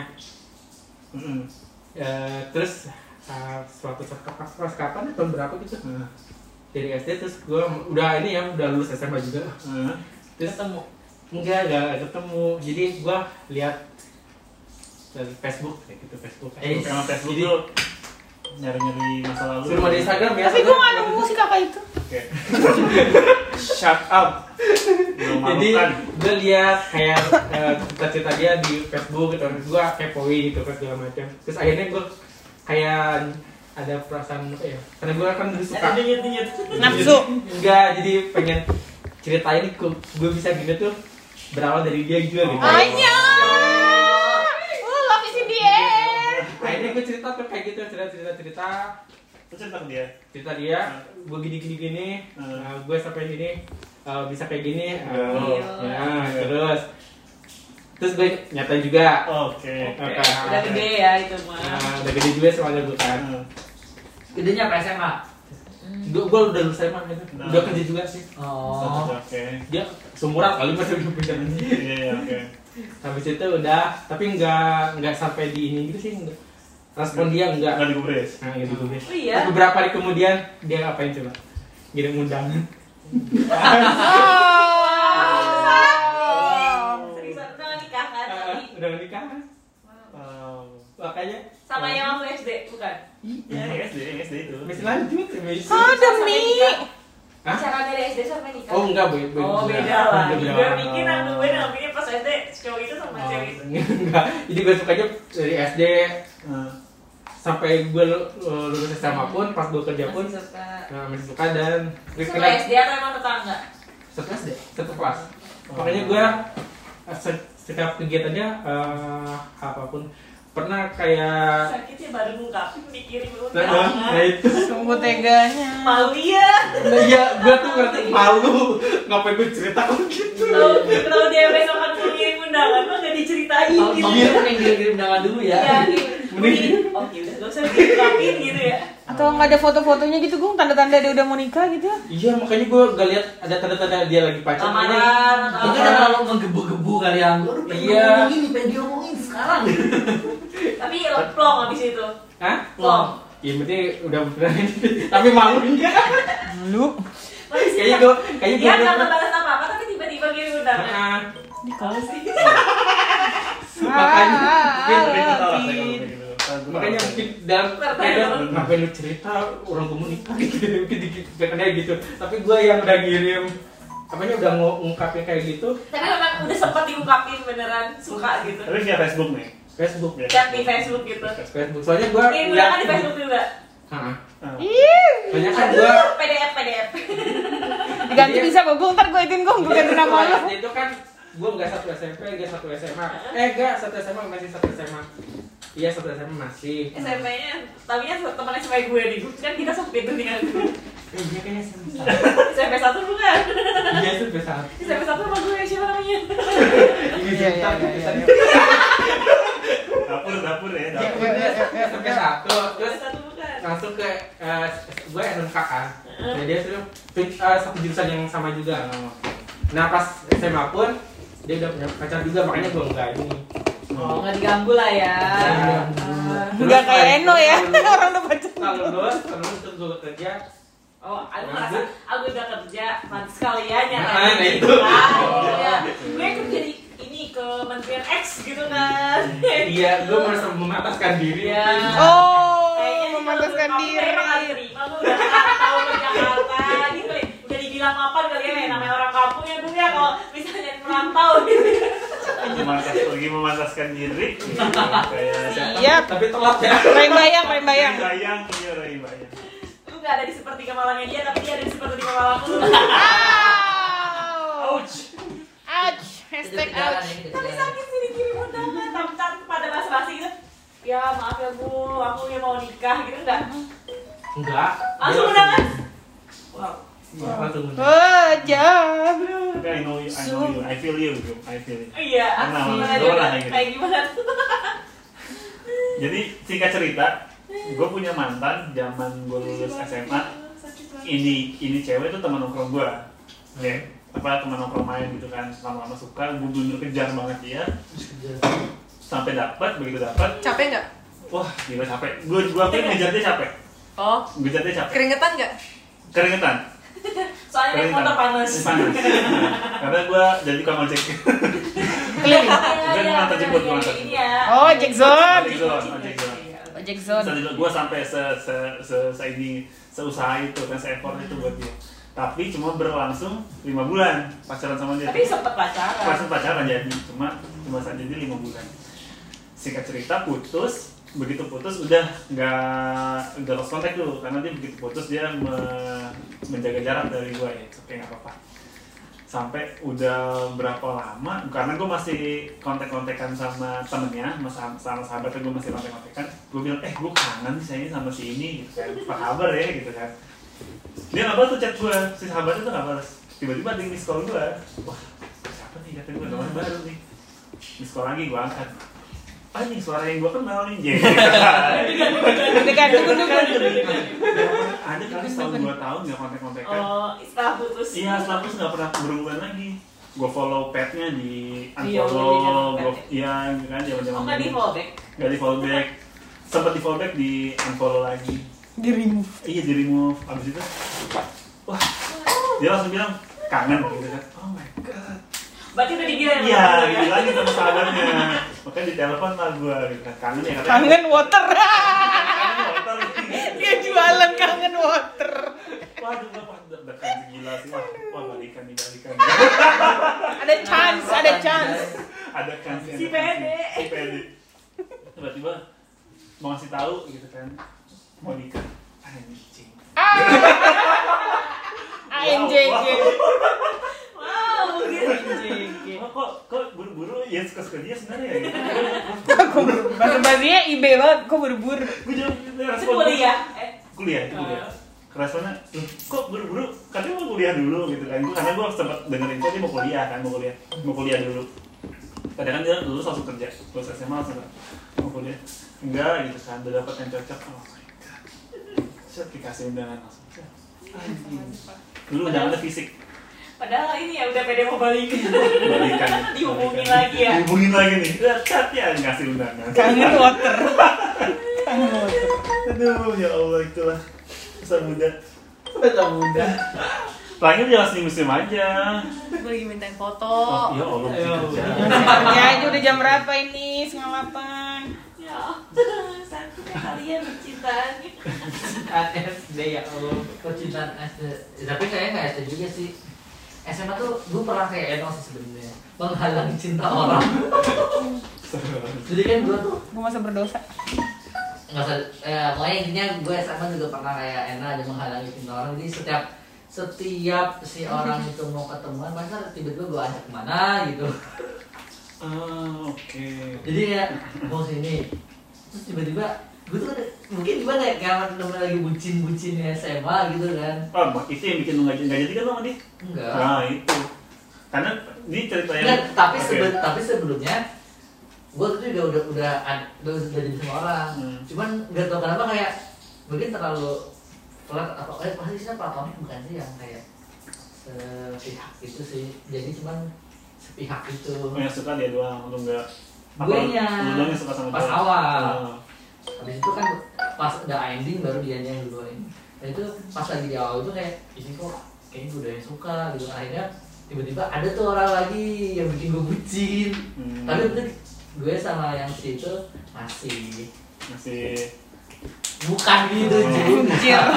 Eh, terus uh, suatu saat kapan pas kapan ya, tahun berapa gitu? Heeh. dari SD terus gue udah ini ya udah lulus SMA juga. Heeh. terus Ketemu. enggak enggak ketemu. Jadi gue lihat dari Facebook kayak gitu Facebook. Eh, Facebook Jadi- nyari-nyari masa lalu. Suruh di Instagram ya tapi gue gak nemu si kakak itu. Oke. Shut up. Jadi gue lihat kayak eh, cerita-cerita dia di Facebook gitu. Gue kepoin gitu kan segala macam. Terus akhirnya gue kayak ada perasaan apa ya karena gue kan dulu suka. Nyet-nyet. nafsu. Enggak jadi pengen ceritain gue gue bisa gini tuh berawal dari dia juga gitu. Anya Oh, love is in the air akhirnya gue cerita tuh kayak gitu cerita cerita cerita cerita ke dia. cerita dia gue gini gini gini Hmm. uh, gue sampai sini uh, bisa kayak gini uh, Oh. ya terus terus gue nyatain juga Oke. Oke. Udah gede ya itu mah. Nah, udah gede juga soalnya gue kan Heeh. Gedenya apa SMA? gue gue udah lulus SMA gitu Nah. udah kerja juga sih Oh. Oke. dia seumuran kali masih belum punya Iya, iya, oke. Habis itu udah tapi nggak nggak sampai di ini gitu sih nggak. respon dia nggak Enggak digubris. nah gitu gue Oh iya. Terus beberapa hari kemudian dia ngapain coba ngirim undangan Seriusan udah nggak nikah kan? Wow. makanya Sama yang waktu SD bukan? Iya, yang SD, SD itu. masih lanjut masih Oh demi Hah? Pacaran dari SD sampai nikah. oh enggak boy boy Oh beda lah. Beda. Gue mikir aku gue ngambilnya pas SD cowok itu sama Oh, cewek itu. enggak jadi gue sukanya dari SD Heeh. sampai gue lu- lulus SMA pun pas gue kerja pun Masih suka. nah, masih suka dan Suka SD atau emang tetangga? satu SD satu kelas makanya gue eh, se- setiap kegiatannya eh, apa pun pernah kayak Sakitnya baru ngungkapin mikirin lu nah, nah jangan. itu Sungguh teganya Malu ya. nah, iya gue tuh ngerti malu ngapain gue cerita kok gitu Tahu tahu dia besok kan punya undangan mah gak diceritain Oh, gitu. Kan yang kirim-kirim undangan dulu ya. Iya, gitu. Mending- Oh, ya udah gak usah diungkapin gitu ya. Atau nggak ada foto-fotonya gitu, Gung? Tanda-tanda dia udah mau nikah gitu? Iya makanya gue gak lihat ada tanda-tanda dia lagi pacaran. Lamaran atau Mungkin apa. udah terlalu menggebu-gebu kali yang pengen Iya. ngomongin nih, pengen diomongin sekarang Tapi lo plong abis itu. Hah? Plong. Iya berarti udah beneran. Tapi malunya. Lu. kayaknya gue kayaknya Dia gue. nggak ngebales apa-apa, tapi tiba-tiba gitu undangan. Ah, Kalau sih. Makanya, Ah, Tapi itu salah makanya mungkin kayak dong. ngapain lu cerita orang nikah gitu mungkin dikit pengennya gitu tapi gue yang udah ngirim apanya udah ng- ngungkapin kayak gitu Tapi memang udah sempet diungkapin beneran suka gitu. Tapi via Facebook nih. Facebook Ya. Chat di Facebook gitu. Facebook soalnya gue Ini undangan di Facebook juga. Heeh. Ah. soalnya kan gue PDF PDF. Diganti bisa kok, Gung. Ntar gue Gung. Gue ganti nama lu. itu kan gue nggak satu SMP nggak satu SMA eh enggak satu SMA masih satu SMA iya satu SMA masih SMP-nya, tapi nya teman SMA gue di grup kan kita sempit tuh dengan grup. eh iya kayaknya SMP SMP satu bukan? iya SMP satu SMP satu sama gue siapa namanya? ini Iya, iya, iya, iya. Dapur, dapur ya, dapur. SMP satu terus SMP satu bukan? langsung ke eh, gue SMK kan nah dia eh, satu jurusan yang sama juga nah pas SMA pun dia udah punya pacar juga makanya gue enggak ini Oh, nggak diganggu lah ya. Iya. Ah. Nggak kayak Eno ya. Orang udah pacaran. kalau lulus kalau lulus terus gue kerja Oh, aku merasa aku udah kerja, pantas sekalian ya. Nah, nah, itu. Ah, iya. Gue kerja di ini Kementerian X gitu kan. iya gue merasa memataskan diri Iya. Oh, Kayaknya kalau kamu diri. memang nggak terima, gue udah tahu ke Jakarta gitu ya. Dibilang apa kali ya, namanya orang kampung ya, Bu ya kalau misalnya merantau gitu. Memantas, lagi memantaskan diri. Kayak Siap. tapi telat ya Bayang bayang, bayang bayang. bayang, iya Ray bayang. Lu gak ada di sepertiga malamnya dia, tapi dia ada di sepertiga malamku. Ouch. Ouch. Hashtag ouch. Tapi sakit sih dikirim undangan, tapi tapi pada basa-basi gitu. Ya maaf ya bu, aku ya mau nikah gitu enggak? enggak Langsung undangan? Wow. Oh, jam. I know you, I know you, I feel you, bro. I feel you. Iya, pernah. Gimana kayak gitu? Kayak gimana? Jadi singkat cerita, gue punya mantan zaman gue lulus SMA. Ini ini cewek tuh teman nongkrong gue, ya apa teman nongkrong main gitu kan lama-lama suka gue bener kejar banget dia sampai dapat begitu dapat Capek nggak? wah gila capek gue gue akuin ngejar dia capek Oh, ngejar dia capek keringetan nggak? keringetan Soalnya naik motor panas. panas karena gue jadi tukang ojek Keliling. Bukan Iya, ngantar jemput, iya, ngantar Ini ya. Oh, Jack Zone. ojek zone ojek zone Ojek Zone. gue sampai se se se, se ini seusaha itu kan se effort itu buat dia tapi cuma berlangsung lima bulan pacaran sama dia Tapi sempet pacaran. pas pacaran jadi cuma cuma saja jadi lima bulan singkat cerita putus begitu putus udah nggak udah lost contact dulu karena dia begitu putus dia me- menjaga jarak dari gue ya. Oke nggak apa-apa. Sampai udah berapa lama karena gue masih kontak-kontakan sama temennya sama, sama sahabatnya gue masih kontak-kontakan gue bilang eh gue kangen sih sayangnya sama si ini gitu kan. Apa kabar ya? gitu kan. Dia nggak balas tuh chat gue si sahabatnya tuh nggak balas. Tiba-tiba ada miss call gue wah siapa nih? kata gue nomor baru nih. Miss call lagi gue angkat ah ini suara yang gue kenal nih jadi Dekat dukun dukun. ada kali setahun dua tahun nggak kontak-kontakan Oh, setelah putus. Iya, setelah putus nggak pernah berhubungan lagi. Gue follow petnya di Iya, unfollow, udah di gue iya kan zaman zaman Oh, nggak di fallback? nggak di follow back, sempat di follow back di unfollow lagi. Di remove. Iya di remove, abis itu, wah dia langsung bilang kangen gitu kan. Oh my god. Berarti udah Iya, dia, ya? dibilangin sama sahabatnya. Makanya di telepon lah gue gitu kan. Kangen ya katanya. Kangen water. Kangen water. Dia jualan kangen water. Waduh, gue pas deg-degan gila sih. Wah, wah balikan nih, balikan. Ada chance, ada chance. ada kan Si pede. si pede tiba-tiba mau ngasih tahu gitu kan mau nikah anjing ANJJ. Gitu. kok kok buru-buru? Ya suka-suka dia sebenarnya. Ya Kok bahasa basinya IB banget, kok buru-buru. gue respon kuliah. Eh, kuliah itu kuliah. Ah. responnya "Loh, kok buru-buru? Katanya mau kuliah dulu gitu kan. Karena gue sempat denger info dia mau kuliah kan? Mau kuliah mau kuliah dulu. Kadang kan dia dulu langsung kerja. Lulus SMA langsung mau kuliah? Enggak gitu kan. Udah dapet yang cocok. Oh my god. Set dikasih undangan langsung. Dulu undangannya fisik Padahal ini ya udah pede mau balik. balikan Dihubungin lagi ya. dihubungin lagi nih Set, set ya ngasih undangan kangen water kangen water aduh ya Allah itulah masa muda Masa muda. Paling jangan senyum senyum aja. Gue lagi mintain foto. Oh, iya Allah Ayo. kerja. ya aja udah jam berapa ini setengah delapan Ya, sakitnya kalian bercintaan. SD ya Allah. percintaan SD tapi kayaknya nggak SD juga sih SMA tuh gue pernah kayak Eno sih sebenarnya menghalangi cinta orang. Jadi kan gue tuh gue masa berdosa. Nggak usah eh, pokoknya intinya gue SMA juga pernah kayak Ena aja menghalangi cinta orang. Jadi setiap setiap si orang itu mau ketemuan masa tiba-tiba gue ajak ke mana gitu. Ah, oke. jadi ya mau sini terus tiba-tiba gue tuh mungkin gimana ya kayak temen lagi bucin-bucinnya SMA gitu kan Oh, itu yang bikin lu nggak nggak jadi kan sama dia? enggak Nah, itu. Karena ini cerita yang tapi Oke. sebe- tapi sebelumnya gue tuh juga udah udah udah, udah jadi sama orang Hmm. cuman nggak tau kenapa kayak mungkin terlalu flat atau eh pasti sih platonik bukan sih yang kayak sepihak itu sih jadi cuman sepihak itu Oh, yang suka dia doang, lu nggak apa, suka sama Pas awal. Ah. Habis itu kan pas udah ending baru dianya yang duluan dan itu pas lagi di awal itu kayak ini kok kayaknya gue udah yang suka gitu akhirnya tiba-tiba ada tuh orang lagi yang bikin gue bucin Hmm. tapi bener gue sama yang si itu masih masih bukan gitu Oh. Jun.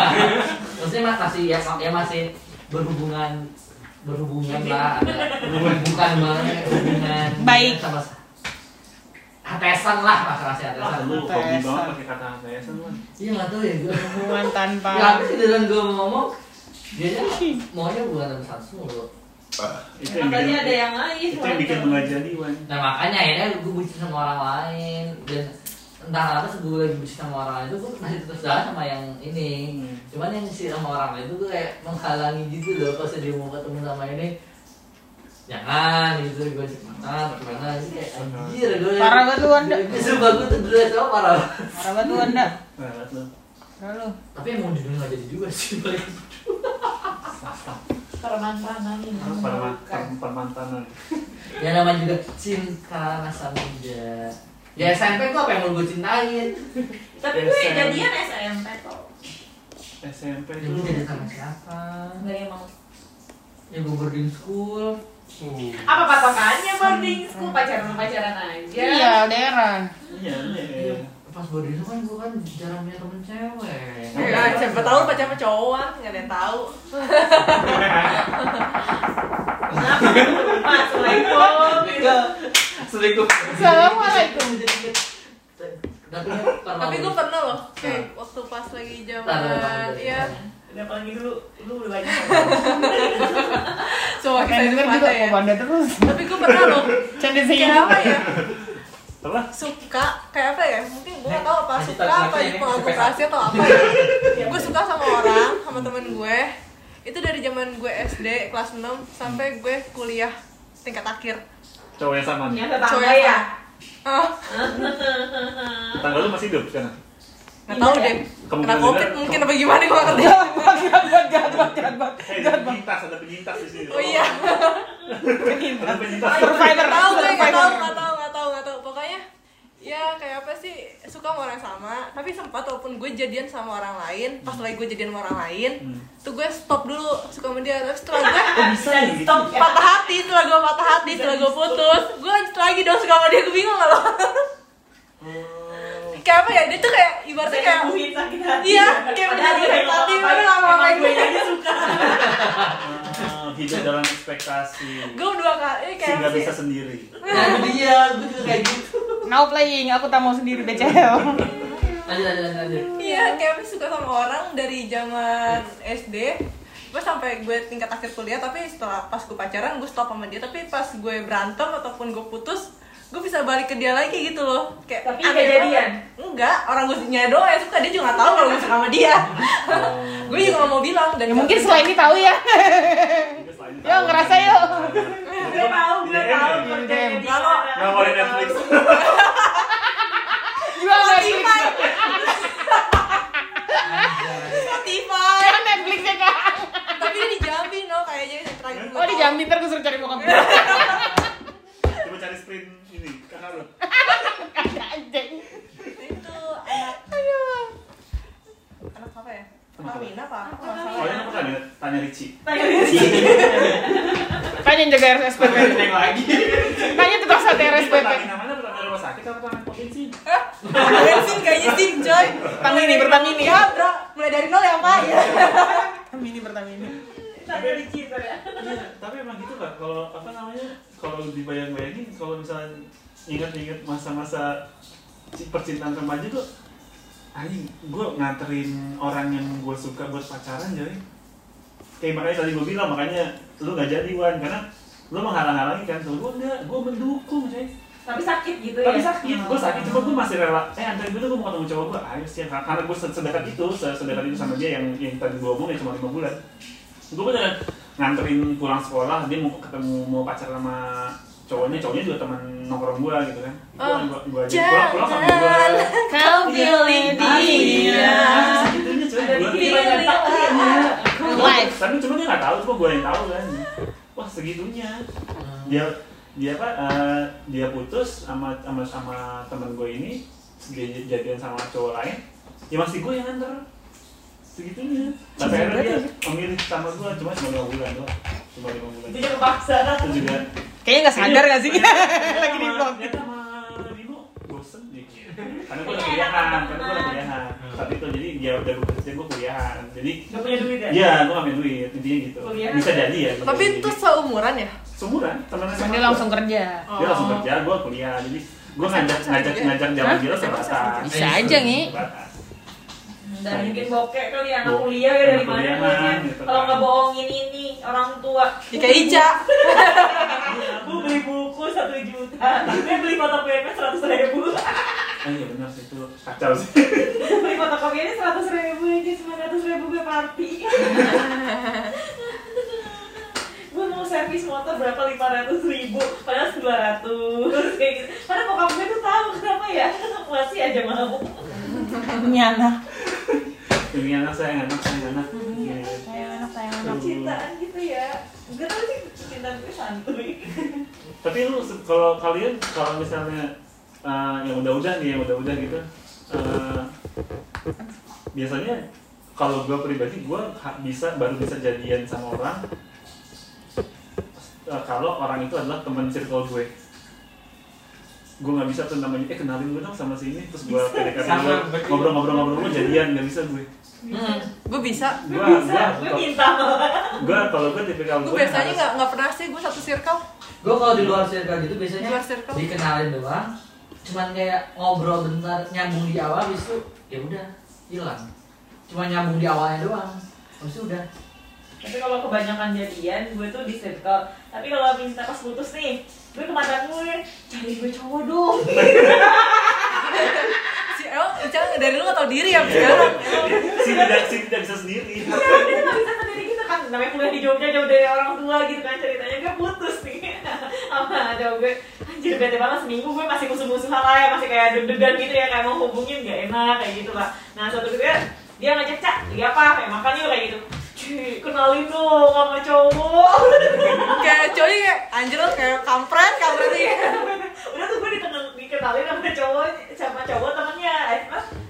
maksudnya mas masih ya, ya masih berhubungan berhubungan lah ada bukan banget hubungan Baik. sama hatesan lah mas masih ah, hatesan lu Tesan. hobi banget pakai kata hatesan lu. iya nggak tahu ya gue hubungan tanpa ya habis dengan gue mau ngomong dia nya maunya bukan sama satu mulu Itu yang bikin ada yang lain. itu yang bikin nggak jadi, Wan. nah makanya akhirnya gue bucin sama orang lain dan entah kenapa sebelum gue lagi bucin sama orang lain itu gue masih terus jalan sama yang ini Hmm. cuman yang si sama orang lain itu gue kayak menghalangi gitu loh pas dia mau ketemu sama ini jangan gitu gue cek mana gimana sih kayak anjir gue Parah banget lu, Wanda. sumpah gue tuh dulu sama parah parah banget lu anda lihat lu. parah lu tapi yang mau judul nggak jadi juga sih balik Permantanan ini. Perman- per- permantanan. ya namanya juga cinta masa muda ya SMP tuh apa yang mau gue cintain Tapi gue jadian SMP kok. SMP itu gue jadi sama siapa Enggak yang mau. ya gue boarding school Uh, Apa patokannya boarding school pacaran-pacaran aja? iya daerah iya iya pas boarding school kan gue kan jarang punya temen cewek Ya, siapa tahu pacar sama cowok, nggak ada yang tahu. Kenapa? Assalamualaikum. Selingkuh. assalamualaikum tapi Tapi gue pernah loh, kayak waktu pas lagi zaman, iya, Udah apalagi dulu, lu udah banyak. coba kita denger juga ya. kok banda terus Tapi gue pernah loh, canda kayak sih apa ya? apa Suka, kayak apa ya? Mungkin gue nggak tahu apa Masih suka apa sampai rahasia atau apa ya. Gue suka sama orang, sama temen gue. Itu dari zaman gue SD kelas 6 sampai gue kuliah tingkat akhir. cowok yang sama nih Yang tetangga Cowok yang ya? Oh, tetangga lu masih hidup sekarang nggak tahu deh. Kemungkinan Kena covid mungkin apa gimana gue ngerti. jahat banget jahat banget jahat banget ada penyintas ada penyintas di sini. Oh iya. ada penyintas. Survivor. Nggak tahu gue nggak tahu nggak tahu nggak tahu nggak tahu. Pokoknya ya kayak apa sih suka sama orang sama. Tapi sempat walaupun gue jadian sama orang lain pas lagi gue jadian sama orang lain Hmm. tuh gue stop dulu suka sama dia. Terus setelah gue bisa ya gitu? Stop ya. patah hati setelah gue patah hati setelah gue putus gue lanjut lagi dong suka sama dia gue bingung gak lo? Oh. Kayak apa ya? Dia tuh kayak ibaratnya kayak sakit hati. Iya, kayak sakit hati, apa-apa, lama-lama emang gue aja suka. Ah, hidup dalam ekspektasi. Gue dua kali kayak sih? bisa sendiri. Nah dia. Gue juga kayak gitu. Now playing aku tak mau sendiri BCL lanjut lanjut lanjut Iya, kayak suka sama orang dari zaman SD gue sampai gue tingkat akhir kuliah tapi setelah pas gue pacaran gue stop sama dia. Tapi pas gue berantem ataupun gue putus gue bisa balik ke dia lagi gitu loh. Kayak tapi nggak jadian? Enggak orang gue nya doang yang suka. Dia juga gak tahu kalau gue suka sama dia. Oh, gue juga gak mau bilang. Dan ya, mungkin selain ini tahu ya. Yo ngerasa yo gue tahu gue tahu kalau nggak mau Netflix. Jual Netflix. Spotify. Kan Netflix ya tapi dia di Jambi no kayaknya. Terakhir oh di Jambi ntar gue suruh cari bokap coba cari sprint ini kakak lo kakak anjing itu anak anak apa ya Amina apa? Apa tanya? Tanya Ricci. Tanya Ricci. Tanya yang jaga RSPP. Tanya lagi. Tanya tukang sate RSPP. Namanya pertanyaan rumah sakit potensi? Kayaknya sih, coy. Ya, bro. Mulai dari nol ya, Pak. Ya. Mini bertangini. Ya. Iya, tapi emang gitu lah. Kalau apa namanya? Kalau dibayang-bayangin, kalau misalnya ingat-ingat masa-masa ci- percintaan remaja tuh, anjing, gue nganterin orang yang gue suka buat pacaran jadi kayak makanya tadi gue bilang makanya lu gak jadi Wan karena lu menghalang-halangi kan tuh gue enggak gue mendukung coy Tapi sakit gitu ya. tapi sakit gue sakit cuma gue masih rela eh anterin gue tuh gue mau ketemu cowok gue ayo sih karena gue sedekat itu se- sedekat itu sama dia yang yang tadi gue omong ya cuma lima bulan gue beneran nganterin pulang sekolah dia mau ketemu mau pacaran sama cowoknya cowoknya juga teman nongkrong gue gitu kan. Oh, gue gue aja pulang pulang sama gue Kau pilih dia. segitunya Dari gue Live. tapi cuma dia nggak tahu cuma gue yang tahu kan. Wah segitunya. Dia dia apa eh, dia putus sama sama sama teman gue ini dia jadian sama cowok lain. Ya masih gue yang antar segitunya. Tapi akhirnya dia memilih sama gue cuma cuma lima bulan doang. Cuma lima bulan. Itu juga paksa. itu juga. Kayaknya nggak sadar nggak sih? Lagi di vlog. dia sama Bimo bosen dikit karena gue udah kuliahan karena gue udah kuliahan. Saat itu jadi dia udah bekerja gue kuliahan. Jadi Gak punya duit ya? Iya, gue punya duit, intinya gitu. Bisa jadi ya Tapi itu seumuran ya? Seumuran, Cuman sama dia langsung kerja. Dia langsung kerja, gue kuliah. Jadi gue ngajak, ngajak, ngajak jalan dia sebatas Bisa aja, Ngi. Dan bikin bokek kali anak kuliah ya dari mana duitnya. gitu Kalau kan. nggak bohongin ini orang tua. Ya kayak Ica. Bu beli buku satu juta. Gue beli fotokopinya seratus ribu. Oh iya benar sih, itu kacau sih beli fotokopinya seratus ribu aja sembilan ratus ribu gue party. gue mau servis motor berapa lima ratus ribu padahal dua ratus kayak gitu padahal bokap gue tuh tahu kenapa ya masih aja mau Ini anak. Demi anak saya, anak saya, anak Iya. Sayang anak, sayang anak. cintaan gitu ya gue tau sih cintaan gue santuy Tapi lu, kalau kalian, kalau misalnya eh, yang udah-udah nih, yang udah-udah gitu eh, Biasanya kalau gue pribadi, gue bisa baru bisa jadian sama orang eh, kalau orang itu adalah teman circle gue gue nggak bisa tuh namanya eh kenalin gue dong sama si ini terus gue PDKT Sama, gue ngobrol-ngobrol-ngobrol gue jadian nggak bisa gue Hmm, gue bisa. gue bisa gue minta gue kalau gue tipikal Gue gue biasanya nggak nggak pernah sih gue satu circle. Gue kalau di luar circle gitu biasanya Di luar circle. dikenalin doang, cuman kayak ngobrol bentar, nyambung di awal, habis itu ya udah hilang. Cuma nyambung di awalnya doang, habis itu udah. tapi kalau kebanyakan jadian gue tuh di circle tapi kalau minta pas putus nih gue ke mantan gue cari gue cowok dong. Si emang Ica dari lu nggak tau diri ya sekarang. Emang si tidak si tidak bisa sendiri. Dia tuh nggak bisa sendiri gitu kan. Namanya kuliah di Jogja jauh dari orang tua gitu kan ceritanya. Gue putus nih. Sama cowok gue anjir bete banget seminggu gue masih musuh-musuhan lah ya masih kayak deg-degan gitu ya kayak mau hubungin gak enak kayak gitu lah nah suatu ketika dia ngajak cak lagi apa? Kayak makan yuk kayak gitu Cuy, kenalin dong sama cowok. Kayak coy kayak anjir kayak kampret kampret ya. udah tuh gue dikenalin sama cowok sama cowok temennya eh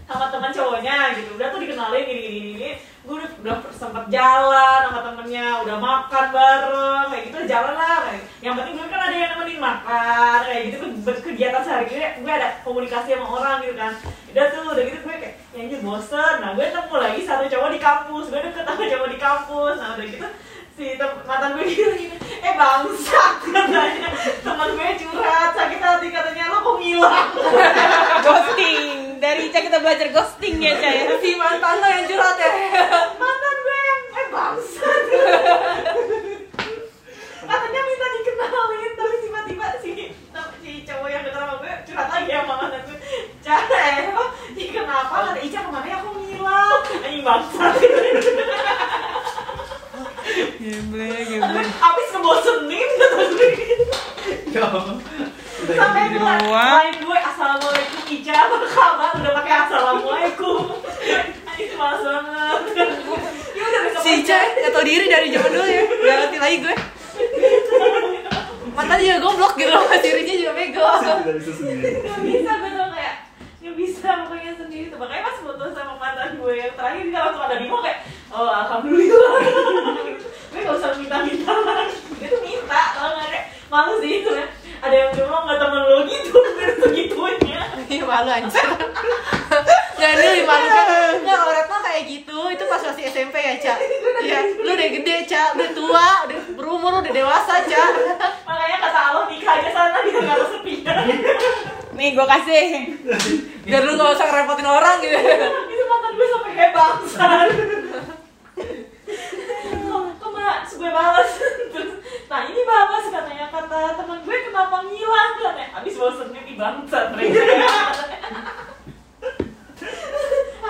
sama teman cowoknya gitu. Udah tuh dikenalin gini gini gini gue udah, udah sempet jalan sama temennya udah makan bareng kayak gitu jalan lah kayak. Yang penting gue kan ada yang nemenin makan kayak gitu tuh ber- kegiatan sehari hari gue ada komunikasi sama orang gitu kan. Udah tuh udah gitu gue kayak ya anjir bosen. Nah gue nemu lagi satu cowok di kampus gue deket sama cowok di kampus. Nah udah gitu si mantan gue gitu gini eh bangsat katanya teman gue curhat sakit hati katanya lo kok ngilang? Ghosting. Dari Ica kita belajar ghosting ya, Ca ya. Si mantan lo yang curhat ya. mantan gue yang eh bangsat. Katanya minta dikenalin tapi tiba-tiba si si cowok yang dekat sama gue curhat lagi sama mantan gue. Cara eh ini kenapa? Kata Ica ke mana ya? Aku ngilang anjing bangsat. Geble, geble. abis ngebosenin kata gue. Gitu sampai gue lain gue assalamualaikum Ica apa kabar udah pakai assalamualaikum. Ini malas banget. Ya udah Si Ica nggak tau diri dari zaman dulu ya. Gak ngerti lagi gue. Mantan juga goblok gitu loh, dirinya juga bego. bisa sendiri. Gak bisa gue tuh kayak Gak bisa pokoknya sendiri tuh. Makanya pas putus sama mantan gue yang terakhir Dia langsung ada bingung kayak oh alhamdulillah. Gue gak usah minta-minta lagi. Dia tuh minta ada malu sih itu ya ada yang bilang nggak temen lo gitu gue segitunya Iya malu anjir dulu dimalukan Nggak, kalau Retno kayak gitu. Itu pas masih SMP ya, Cak Iya, lu udah gede, Cak Udah tua, udah berumur, udah dewasa, Cak makanya kata Allah nikah aja sana dia nggak kesepian Nih gue kasih. Biar lu gak usah ngerepotin orang gitu. Itu mantan gue sampai kayak bangsan kok mbak gue balas nah ini balas katanya. Kata teman gue kenapa ngilang? Katanya abis bosennya di bangsat. mereka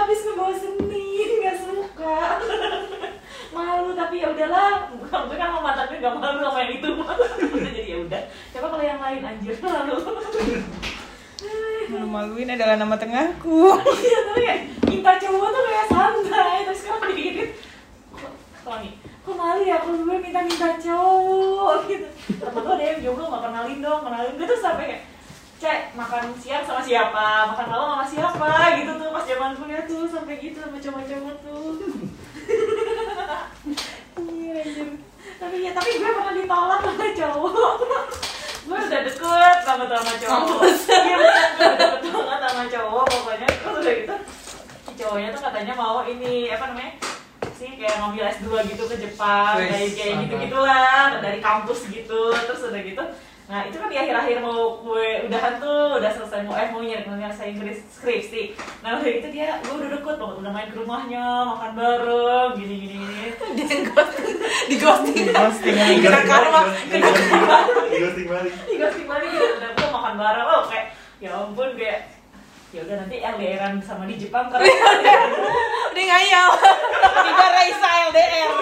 habis ngebosenin nggak suka. Malu tapi ya udahlah. Gue kan sama mantan gue gak malu sama yang itu. Jadi ya udah. Coba kalau yang lain anjir malu. Malu-maluin adalah nama tengahku. Iya tapi kayak minta cowok tuh kayak santai. Terus sekarang dikit-dikit kok nih kok malu ya kalau gue minta-minta cowok gitu. Temen gue ada yang jomblo gak kenalin dong kenalin. Gue tuh sampai kayak cek makan siang sama siapa? Makan malam sama siapa? Gitu tuh pas zaman kuliah tuh sampai gitu sama cowok-cowok tuh. Iya anjir. tapi ya tapi gue pernah ditolak sama cowok. Gue udah deket banget sama cowok. Iya gue udah deket banget sama cowok pokoknya. Terus udah gitu si cowoknya tuh katanya mau ini apa namanya sih kayak ngambil S2 gitu ke Jepang dari kayak gitu gitulah dari kampus gitu. Terus udah gitu nah itu kan di akhir-akhir mau gue udahan tuh udah selesai mau eh mau nyari nyelesain Inggris skripsi. Nah udah gitu dia gue udah deket banget udah main ke rumahnya makan bareng gini gini gini. Dia ghosting Di ghosting. Ghosting Kena karma Kena karma di ghosting balik di ghosting balik. Gitu udah gue makan bareng. Oh kayak ya ampun kayak ya udah nanti LDRan sama di Jepang. Karena Udah ngayal Tiba Raisa LDR.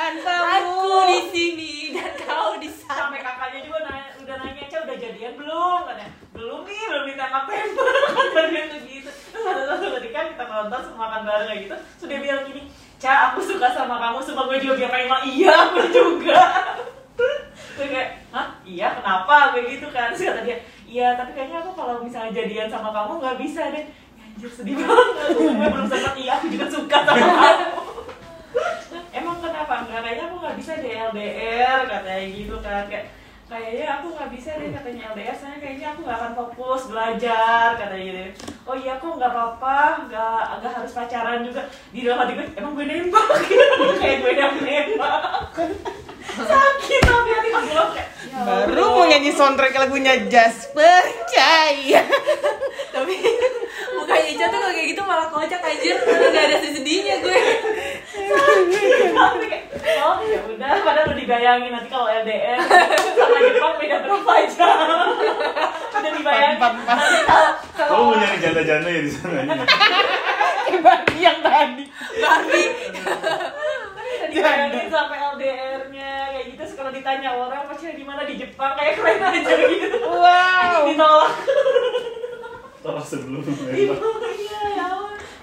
Dengan tanpamu. Aku di sini dan kau di sana. Sampai kakaknya juga nanya, udah nanya Ca udah jadian belum? Katanya belum nih belum ditembak tembak. Dia tuh gitu. Terus ada satu ketika kita nonton semua makan bareng kayak gitu. Sudah bilang gini Ca aku suka sama kamu sumpah gue juga bilang emang iya aku juga. Gue kayak hah? Iya kenapa? Kayak gitu kan. Terus kata dia iya tapi kayaknya aku kalau misalnya jadian sama kamu nggak bisa deh. Ya, anjir sedih banget. Gue belum sempat iya aku juga suka sama kamu emang kenapa? Kayaknya aku nggak bisa deh LDR katanya gitu kan. Kayak kayaknya aku nggak bisa deh katanya LDR soalnya kayaknya aku nggak akan fokus belajar katanya gitu. Oh iya aku nggak apa-apa nggak nggak harus pacaran juga. Di dalam hati gue emang gue nembak? Kayak gue yang nembak. Sakit tapi hati pas gue kayak ya Baru mau nyanyi soundtrack lagunya Just Percaya. Tapi mukanya Ica tuh kalau kayak gitu malah kocak anjir. Karena gak ada sedihnya gue. Tapi kayak, oh ya udah padahal udah dibayangin nanti kalau LDR sama Jepang beda berapa jam udah dibayangin. Empat, empat. kamu mau nyari janda-janda ya di sana Kayak Barbie yang tadi. Barbie. Udah dibayangin sampai LDR-nya kayak gitu. Terus kalau ditanya orang pacarnya di mana? Di Jepang. Kayak keren aja gitu. Wow. ditolak. Tolak sebelum. Iya, iya, ya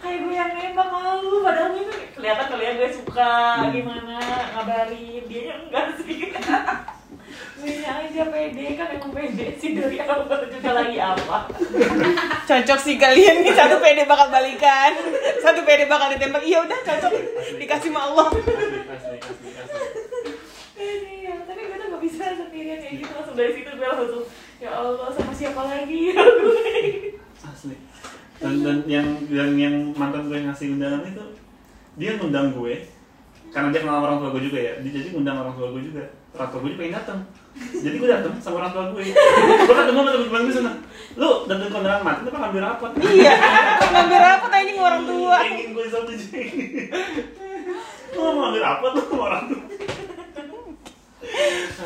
kayak gue yang nembak malu. Padahal ini kelihatan kalian gue suka gimana ngabarin. Dia enggak sih gue aja pede kan emang pede sih dari awal. Juga lagi apa? Cocok sih kalian nih satu PD bakal balikan, satu PD bakal ditembak. Iya udah cocok. Dikasih sama Allah. asli asli asli pede ya tapi gue tuh gak bisa sendirian kayak gitu. Langsung dari situ gue langsung ya Allah sama siapa lagi? Ya gue asli. Dan dan yang yang yang mantan gue ngasih undangan itu dia ngundang gue karena dia kenal orang tua gue juga ya. Dia jadi ngundang orang tua gue juga. Orang tua gue juga pengen datang jadi gue datang sama orang tua gue. Gue ketemu sama teman-teman gue sana. Lu datang ke undangan mantan apa ngambil rapat Iya, ngambil rapat aja nih orang tua. ingin gue satu jeng lu mau ngambil rapat lu sama orang tua?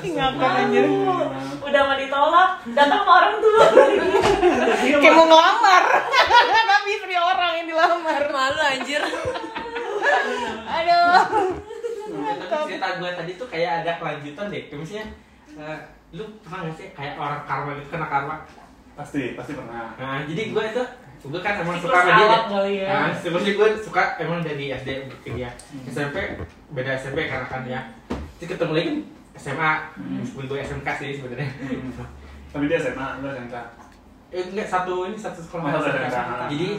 Ngakak anjir. udah mau ditolak datang sama orang tua. Kayak mau ngelamar. Tapi istri orang yang dilamar. Malu anjir Aduh. Tapi cerita gue tadi tuh kayak ada kelanjutan deh. Kayak misalnya, eh, lu pernah gak sih kayak orang karma gitu kena karma? pasti pasti pernah Nah, jadi gue itu gue kan emang Siklus suka sama dia. ya. Nah, sebelumnya gue suka emang dari SD ke dia. SMP beda SMP karena kan ya. Terus ketemu lagi SMA, meskipun gue SMK sih sebenarnya. tapi dia SMA lu SMK Eh enggak satu ini satu sekolah Oh, SMK. SMK. Jadi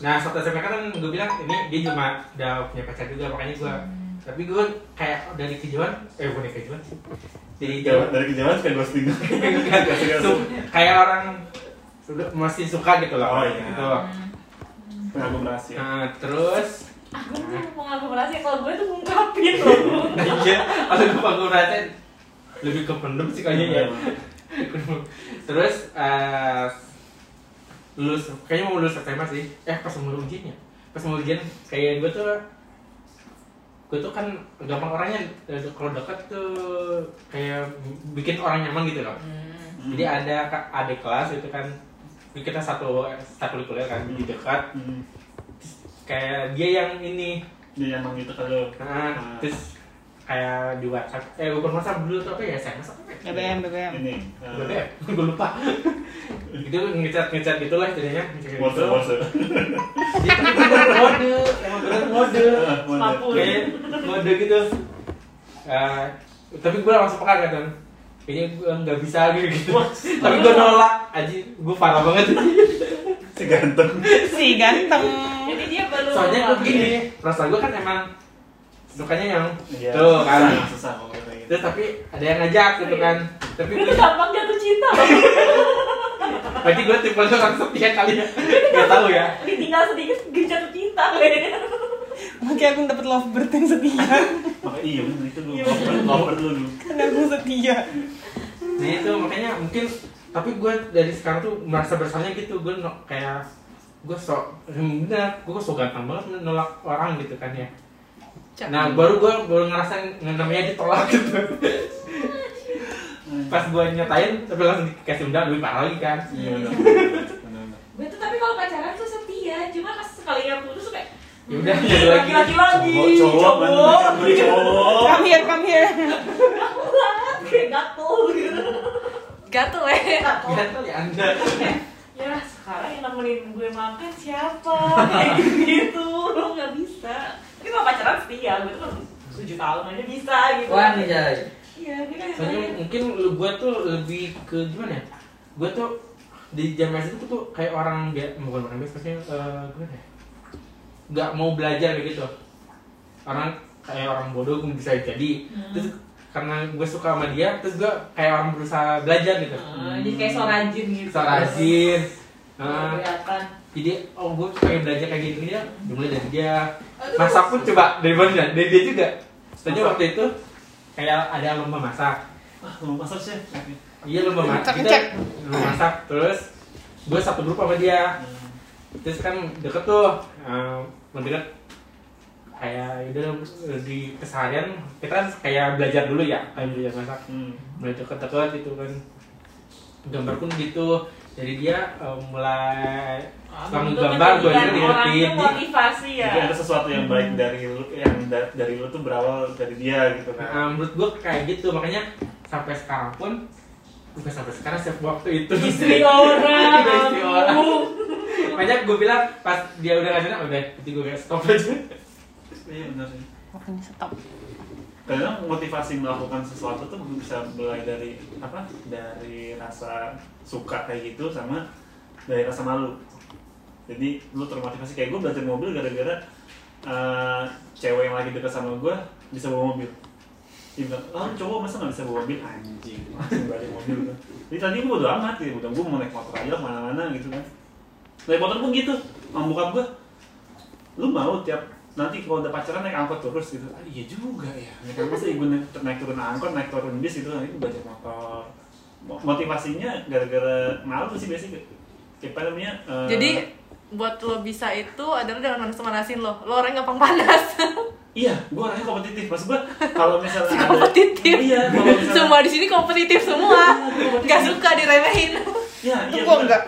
nah satu SMK kan gue bilang ini dia cuma udah punya pacar juga makanya gue tapi gue kayak dari kejauhan eh bukan dari kejauhan sih. Dari jauh dari kejauhan ghosting Su- kayak orang sudah masih suka gitu loh. Oh, iya. gitu. Pengaglomerasi nah terus? Aku tuh mau ngaglomerasi kalau gue tuh ngungkapin loh. iya kalau gue merasa lebih ke pendem sih kayaknya ya. Terus eh lulus kayaknya mau lulus SMA sih. Eh pas mau ujiannya pas mau ujian kayak gue tuh gue tuh kan gampang orangnya eh, kalau dekat tuh kayak bikin orang nyaman gitu loh. Jadi ada adik kelas itu kan kita satu satu kuliah kan di dekat. Hmm. kayak dia yang ini. Dia emang gitu kalau nah, terus kayak di WhatsApp eh bukan WhatsApp dulu tuh apa ya SMS apa ya BBM BBM ini eh, deh, gue lupa. itu ngecat ngecat gitu lah ceritanya. Bose bose Dia tapi bener mode, emang bener mode. Mampu. Kayak mode gitu. Eh, tapi gue langsung peka kan. Kayaknya gue nggak bisa gitu. gitu. tapi gue nolak. Aji, gue parah banget. si ganteng si ganteng Jadi dia baru Soalnya gue gini, perasaan gue kan emang sukanya yang Iya, tuh kan. susah, gitu Terus tapi ada yang ngajak gitu kan. Tapi Itu gampang jatuh cinta. berarti gue tipe orang setia kali ya. Gak tahu ya. Ditinggal sedikit gue jatuh cinta. makanya aku dapet lovebird yang setia makanya iya bener itu dulu Iya, lover dulu dulu karena aku setia Nah itu makanya mungkin tapi gue dari sekarang tuh merasa bersalahnya gitu gue no, kayak gue sok bener gue sok gampang banget nolak orang gitu kan ya nah baru gue baru ngerasain yang namanya ditolak gitu. Pas gue nyatain tapi langsung dikasih undang lebih parah lagi kan. Iya. Gue tuh tapi kalau pacaran tuh setia, cuma pas sekalinya putus tuh kayak ya udah "Hmm, laki-laki lagi, cowok cowok cowok. come here come here. Kayak gatel gitu. gatel eh. Gatel. Ya anda. Ya sekarang yang nemenin gue makan siapa? Kayak gitu, lo nggak bisa. Tapi kalau pacaran setia, gue tuh tujuh tahun aja bisa gitu. Wah nih Jay. Iya, dia kan soalnya mungkin lu gue tuh lebih ke gimana ya? Gue tuh di zaman itu tuh kayak orang biasa bukan orang biasa maksudnya eh, gimana ya? Nggak mau belajar gitu. Orang kayak orang bodoh gue bisa jadi. Terus karena gue suka sama dia terus gue kayak orang berusaha belajar gitu. Ah, jadi kayak so rajin gitu. so rajin. Nah, kelihatan. Jadi oh gue pengen belajar kayak gini dia dimulai dari dia. Masak pun coba dari mana? Dari dia juga. Soalnya waktu itu kayak ada lomba masak. Ah mau masak sih Iya lomba masak. Kita lomba masak terus gue satu grup sama dia. Terus kan deket tuh, eh, mendekat kayak udah di keseharian. Kita kan kayak belajar dulu ya kayak belajar masak. Hmm. mulai deket-deket itu kan. Gambar pun gitu. Jadi dia eh, mulai suka Itu gambar gue tuh motivasi ya. jadi ada sesuatu yang baik dari lu yang da- dari lu tuh berawal dari dia gitu kan. Nah, menurut gue kayak gitu. Makanya sampai sekarang pun bukan sampai sekarang setiap waktu itu. Istri orang. Udah istri orang. banyak gue bilang pas dia udah ngasih udah jadi gue kayak stop aja. Iya benar sih. Makanya stop. Kadang motivasi melakukan sesuatu tuh bisa mulai dari apa dari rasa suka kayak gitu sama dari rasa malu jadi lu termotivasi. Kayak gue belajar mobil gara-gara eh, cewek yang lagi deket sama gue bisa bawa mobil. Dia bilang, oh cowok masa nggak bisa bawa mobil? Anjing langsung balik mobil kan jadi tadi gue bodo amat ya udah gue mau naik motor aja ke mana-mana gitu kan. Naik motor pun gitu sama bokap gue lu mau tiap nanti kalau udah pacaran naik angkot terus gitu. Ah, iya juga ya. Angkot masa ibu naik, naik turun angkot naik turun bis gitu. Nanti belajar motor. Mo- motivasinya gara-gara malu sih biasanya apa namanya eh, jadi buat lo bisa itu adalah dengan manas-manasin lo. Lo orang gampang panas. Iya gue orangnya kompetitif. Maksud gue kalau misalnya ada kompetitif. Iya kalau misalnya semua di sini kompetitif semua. Nggak suka diremehin. Iya iya Gua bener. enggak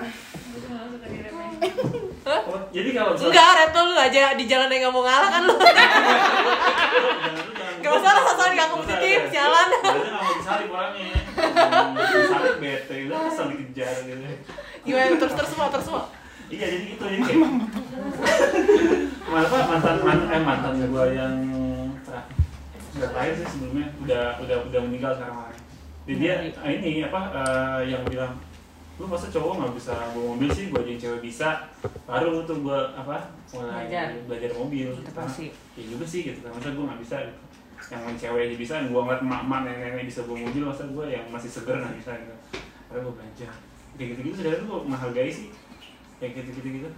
Oh, jadi kalau misalnya enggak Reto lu aja di jalan yang nggak mau ngalah kan lu. Gak usah lah, sosokan nggak kompetitif, sialan. Berarti nggak mau disalip orangnya. Disalip bete, udah kesel dikejar gitu. Gimana terus terus semua terus semua. Iya jadi gitu jadi kayak apa mantan mantan eh mantan gue yang terakhir nggak terakhir sih sebelumnya udah udah udah meninggal sekarang Jadi dia ah, ini apa eh, yang bilang lu masa cowok nggak bisa bawa mobil sih? Gue yang cewek bisa. Baru tuh gue apa mulai Belajar. belajar mobil. Itu pasti. ya juga sih gitu kan. Masa gue nggak bisa gitu. Yang lain cewek aja bisa gue ngeliat emak-emak nenek-nenek bisa bawa mobil masa gue yang masih seger nggak bisa gitu. Karena gue belajar kayak gitu-gitu sebenarnya gue menghargai sih kayak gitu-gitu gitu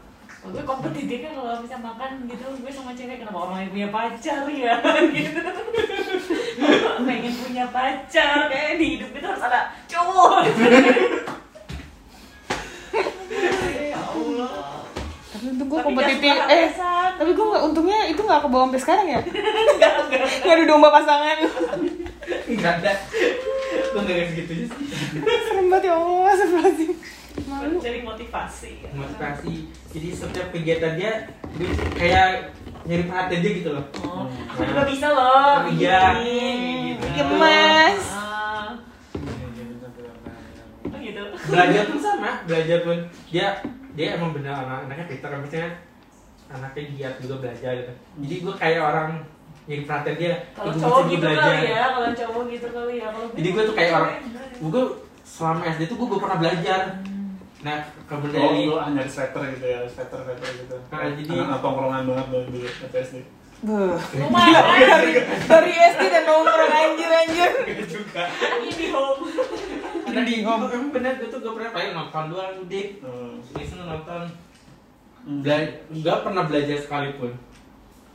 Oh, gue kompetitif kan kalau bisa makan gitu gue sama cewek kenapa orang yang punya pacar ya gitu pengen punya pacar kayak di hidup itu harus ada cowok ya Allah Tapi untung gue kompetitif. Eh, pesan. tapi gue nggak untungnya itu nggak kebawa sampai sekarang ya. enggak enggak Nggak ada domba pasangan. Enggak ada. Lu enggak kayak gitu sih. Serem banget ya Allah, astagfirullahaladzim. Malu. cari motivasi Motivasi. Jadi setiap kegiatan dia kayak nyari perhatian dia gitu loh. oh, aku juga bisa loh Oh, iya. gitu. Gemas. Ah, oh gitu Belajar pun sama, belajar pun dia dia emang bener anak anaknya pintar kan maksudnya anaknya giat juga belajar gitu. Jadi gue kayak orang nyari perhatian dia. kalau Ibu cowok gitu belajar. kali ya kalau cowok gitu kali ya kalau gue Jadi gue tuh kayak orang gue selama SD tuh gue, gue pernah belajar. Nah, kemudian Oh, dari lu hanya sweater gitu ya, sweater sweater gitu. Ah, jadi- Anak tongkrongan banget dulu ke SD. Beuh. lumayan Dari, dari SD dan nongkrong anjir anjir. juga. ini di home Karena di gue emang bener gue tuh gue pernah paling nonton doang udah. Hmm. Iseng nonton. Hmm. Bela nggak pernah belajar sekalipun.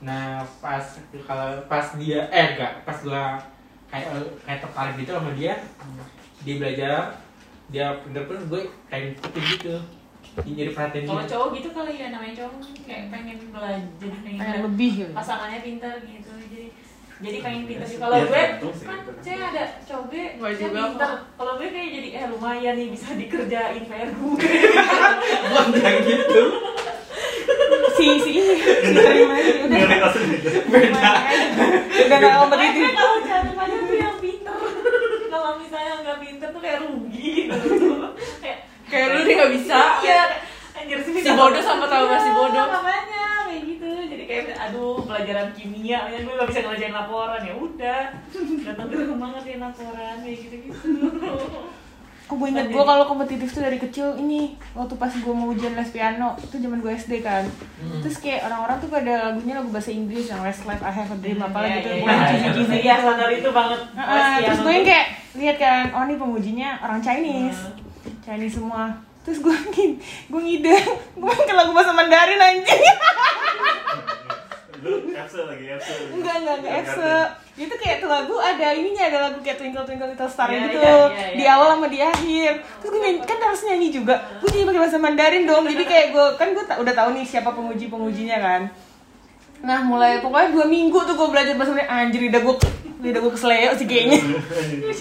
Nah pas kalau pas dia eh enggak pas gua kayak kayak tertarik gitu sama dia dia belajar dia bener-bener gue kayak ngikutin gitu. Dia nyari perhatian kalau dia. cowok gitu kali ya namanya cowok kayak pengen belajar pengen Pengen lebih gitu. pasangannya pintar gitu. Jadi jadi pengen pintar sih Iya, kalau gue sih, kan saya ada cowok gue Gue juga pintar. kalau gue kayak jadi eh lumayan nih bisa dikerjain PR gue Gua nggak gitu. Si si aja udah. Prioritasnya beda. Udah nggak kompetitif. Kalau cari pacar tuh yang pintar kalau misalnya nggak pintar tuh kayak rugi gitu kayak Kayak lu dia nggak bisa. iya anjir sih Si bodoh sama tahu nggak si bodoh. makanya kayak gitu jadi kayak aduh pelajaran kimia ya gue gak bisa ngerjain laporan ya udah datang ke rumah ngerjain laporan kayak gitu gitu Gue inget gue kalau kompetitif tuh dari kecil ini waktu pas gue mau ujian les piano itu zaman gue SD kan. Terus kayak orang-orang tuh pada lagunya lagu bahasa Inggris yang Westlife I Have a Dream apa Iya, gitu. iya, gue iya. iya gitu standar itu banget Heeh, terus gue yang kayak lihat kan oh nih pengujinya orang Chinese. Hmm. Chinese semua. Terus gue gue ngide gue ke lagu bahasa Mandarin anjing Lagi enggak enggak enggak Exe itu kayak tuh lagu ada ininya ada lagu kayak Twinkle Twinkle Little Star Iya, gitu. iya, iya, di iya. awal sama di akhir. Terus gue nyanyi kan harus nyanyi juga. Gue nyanyi pakai bahasa Mandarin dong. Jadi kayak gue kan gue ta- udah tahu nih siapa penguji pengujinya kan. Nah mulai pokoknya dua minggu tuh gue belajar bahasa Mandarin. Anjir lidah gue lidah gue kesleo sih kayaknya.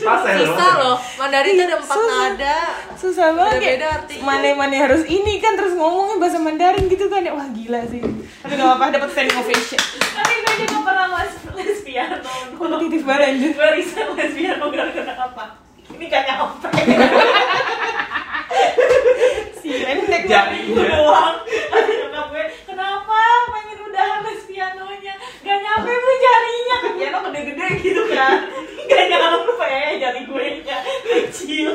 Pas ya, Susah loh. Mandarin tuh ada empat Susah. nada. susah banget Beda-beda kayak artinya. mana mana harus ini kan terus ngomongnya bahasa Mandarin gitu kan. Ya wah gila sih. Tapi gak apa-apa dapat standing ovation tapi gue juga pernah les les piano kompetitif banget anjir. Gue resign les piano gara-gara apa? Ini gak nyampe. Si pendek Jari. gue doang nyokap gue udahan les pianonya. Gak nyampe bu jarinya. Kan piano gede-gede gitu kan. Gak nyampe ya jari gue nya kecil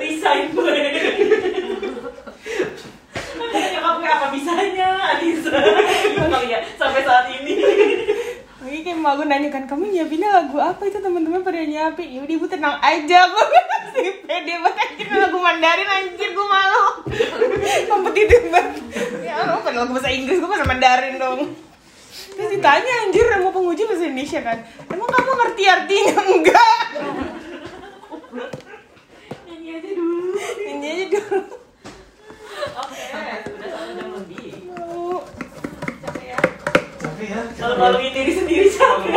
resign gue. Kata nyokap gue apa bisanya Anissa gitu kali ya sampai saat ini. Lagi kayak mau gue nanya kan, kamu nyiapinnya lagu apa itu? Teman-teman pada nyiapin? Yaudah ibu tenang aja, gue sih pede banget. Anjir lagu Mandarin anjir gue malu. Kompetitif banget. Ya Allah, pada lagu bahasa Inggris gue bahasa Mandarin dong Terus ditanya anjir sama penguji bahasa Indonesia kan Emang kamu ngerti artinya? Enggak nyanyi aja dulu Ini aja dulu oke udah satu jam lebih Mau. capek ya Tapi ya. malu-maluin diri sendiri capek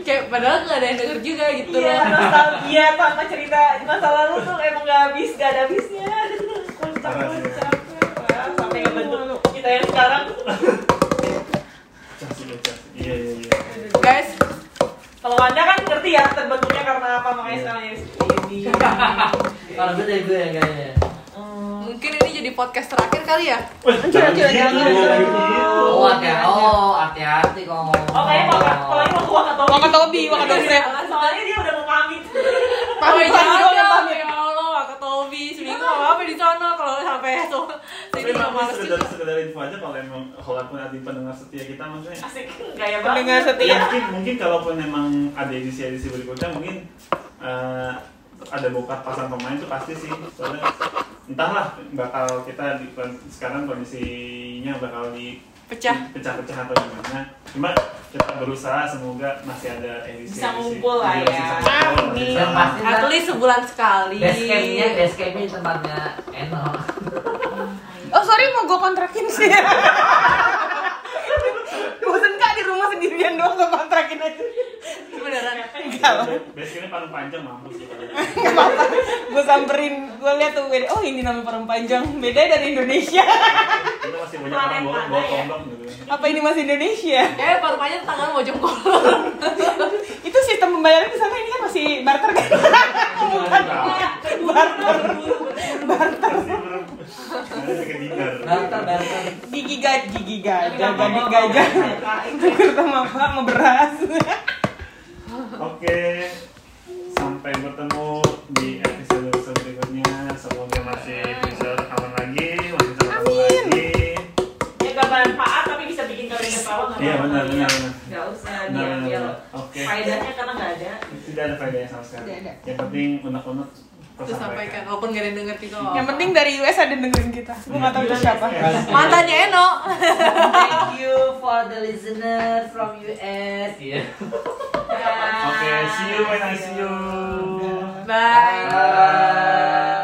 Kayak padahal nggak ada yang denger juga gitu Iya, loh. nostalgia sama cerita masa lalu tuh emang gak habis, gak ada habisnya. Kocak, kocak. Wah, Sampai ngebentuk kita yang sekarang. Cas, iya, cas. Iya, iya, iya. Guys, Kalau anda ya terbentuknya karena apa makanya sekarang jadi seperti ini. Kalau gue dari gue ya kayaknya. Mungkin ini jadi podcast terakhir kali ya. Gitu, jangan, gitu. jangan. Oh, hati oh, hati-hati kok ngomong. Oh kayaknya kalau ini mau ke Wakatobi. Wakatobi, Wakatobi. Soalnya dia udah mau pamit. Oh Pamit, iya, pamit. Apa-apa di no kalau sampai so Tapi jadi nggak emang males sekedar juga sekedar info aja kalau emang kalaupun ada pendengar setia kita maksudnya Asik, gaya banget. Pendengar ya setia. mungkin mungkin kalaupun memang ada edisi-edisi berikutnya mungkin eh, ada buka pasang pemain tuh pasti sih soalnya entahlah bakal kita di sekarang kondisinya bakal di pecah. Pecah-pecah atau gimana? Cuma kita berusaha semoga masih ada edisi Bisa ngumpul lah Iya, ya. Amin. at least sebulan sekali. campnya di tempatnya Eno. Oh sorry mau gue kontrakin sih. Bosen rumah sendirian doang gue kontrakin aja. beneran Enggak. Basically paling panjang mampus gitu. gue samperin, gue lihat tuh, beda. oh ini nama parang panjang, beda dari Indonesia. Kita masih banyak orang bawa bawa kondom gitu. Apa ini masih Indonesia? ya baru aja tangan mau jempol Itu sistem pembayaran di sana ini kan masih barter kan? barter, barter. Barter, barter. Gigi gajah, gigi gajah, gading gajah. Tuker sama apa? Sama beras. Oke, sampai bertemu di episode episode berikutnya. Semoga masih bisa rekaman lagi, masih bisa ketemu lagi. Ya gak bermanfaat tapi bisa bikin kalian ketawa nggak Iya benar benar benar. Gak usah dia. Oke. faedahnya karena nggak ada. Tidak ada faedahnya sama sekali. Yang penting unek-unek terus sampaikan walaupun gak ada yang denger juga Yang penting dari US ada yang dengerin kita. Gue gak tahu itu siapa. mantannya Eno Thank you for the listener from US. Iya. Oke, see you when I see you. bye Bye.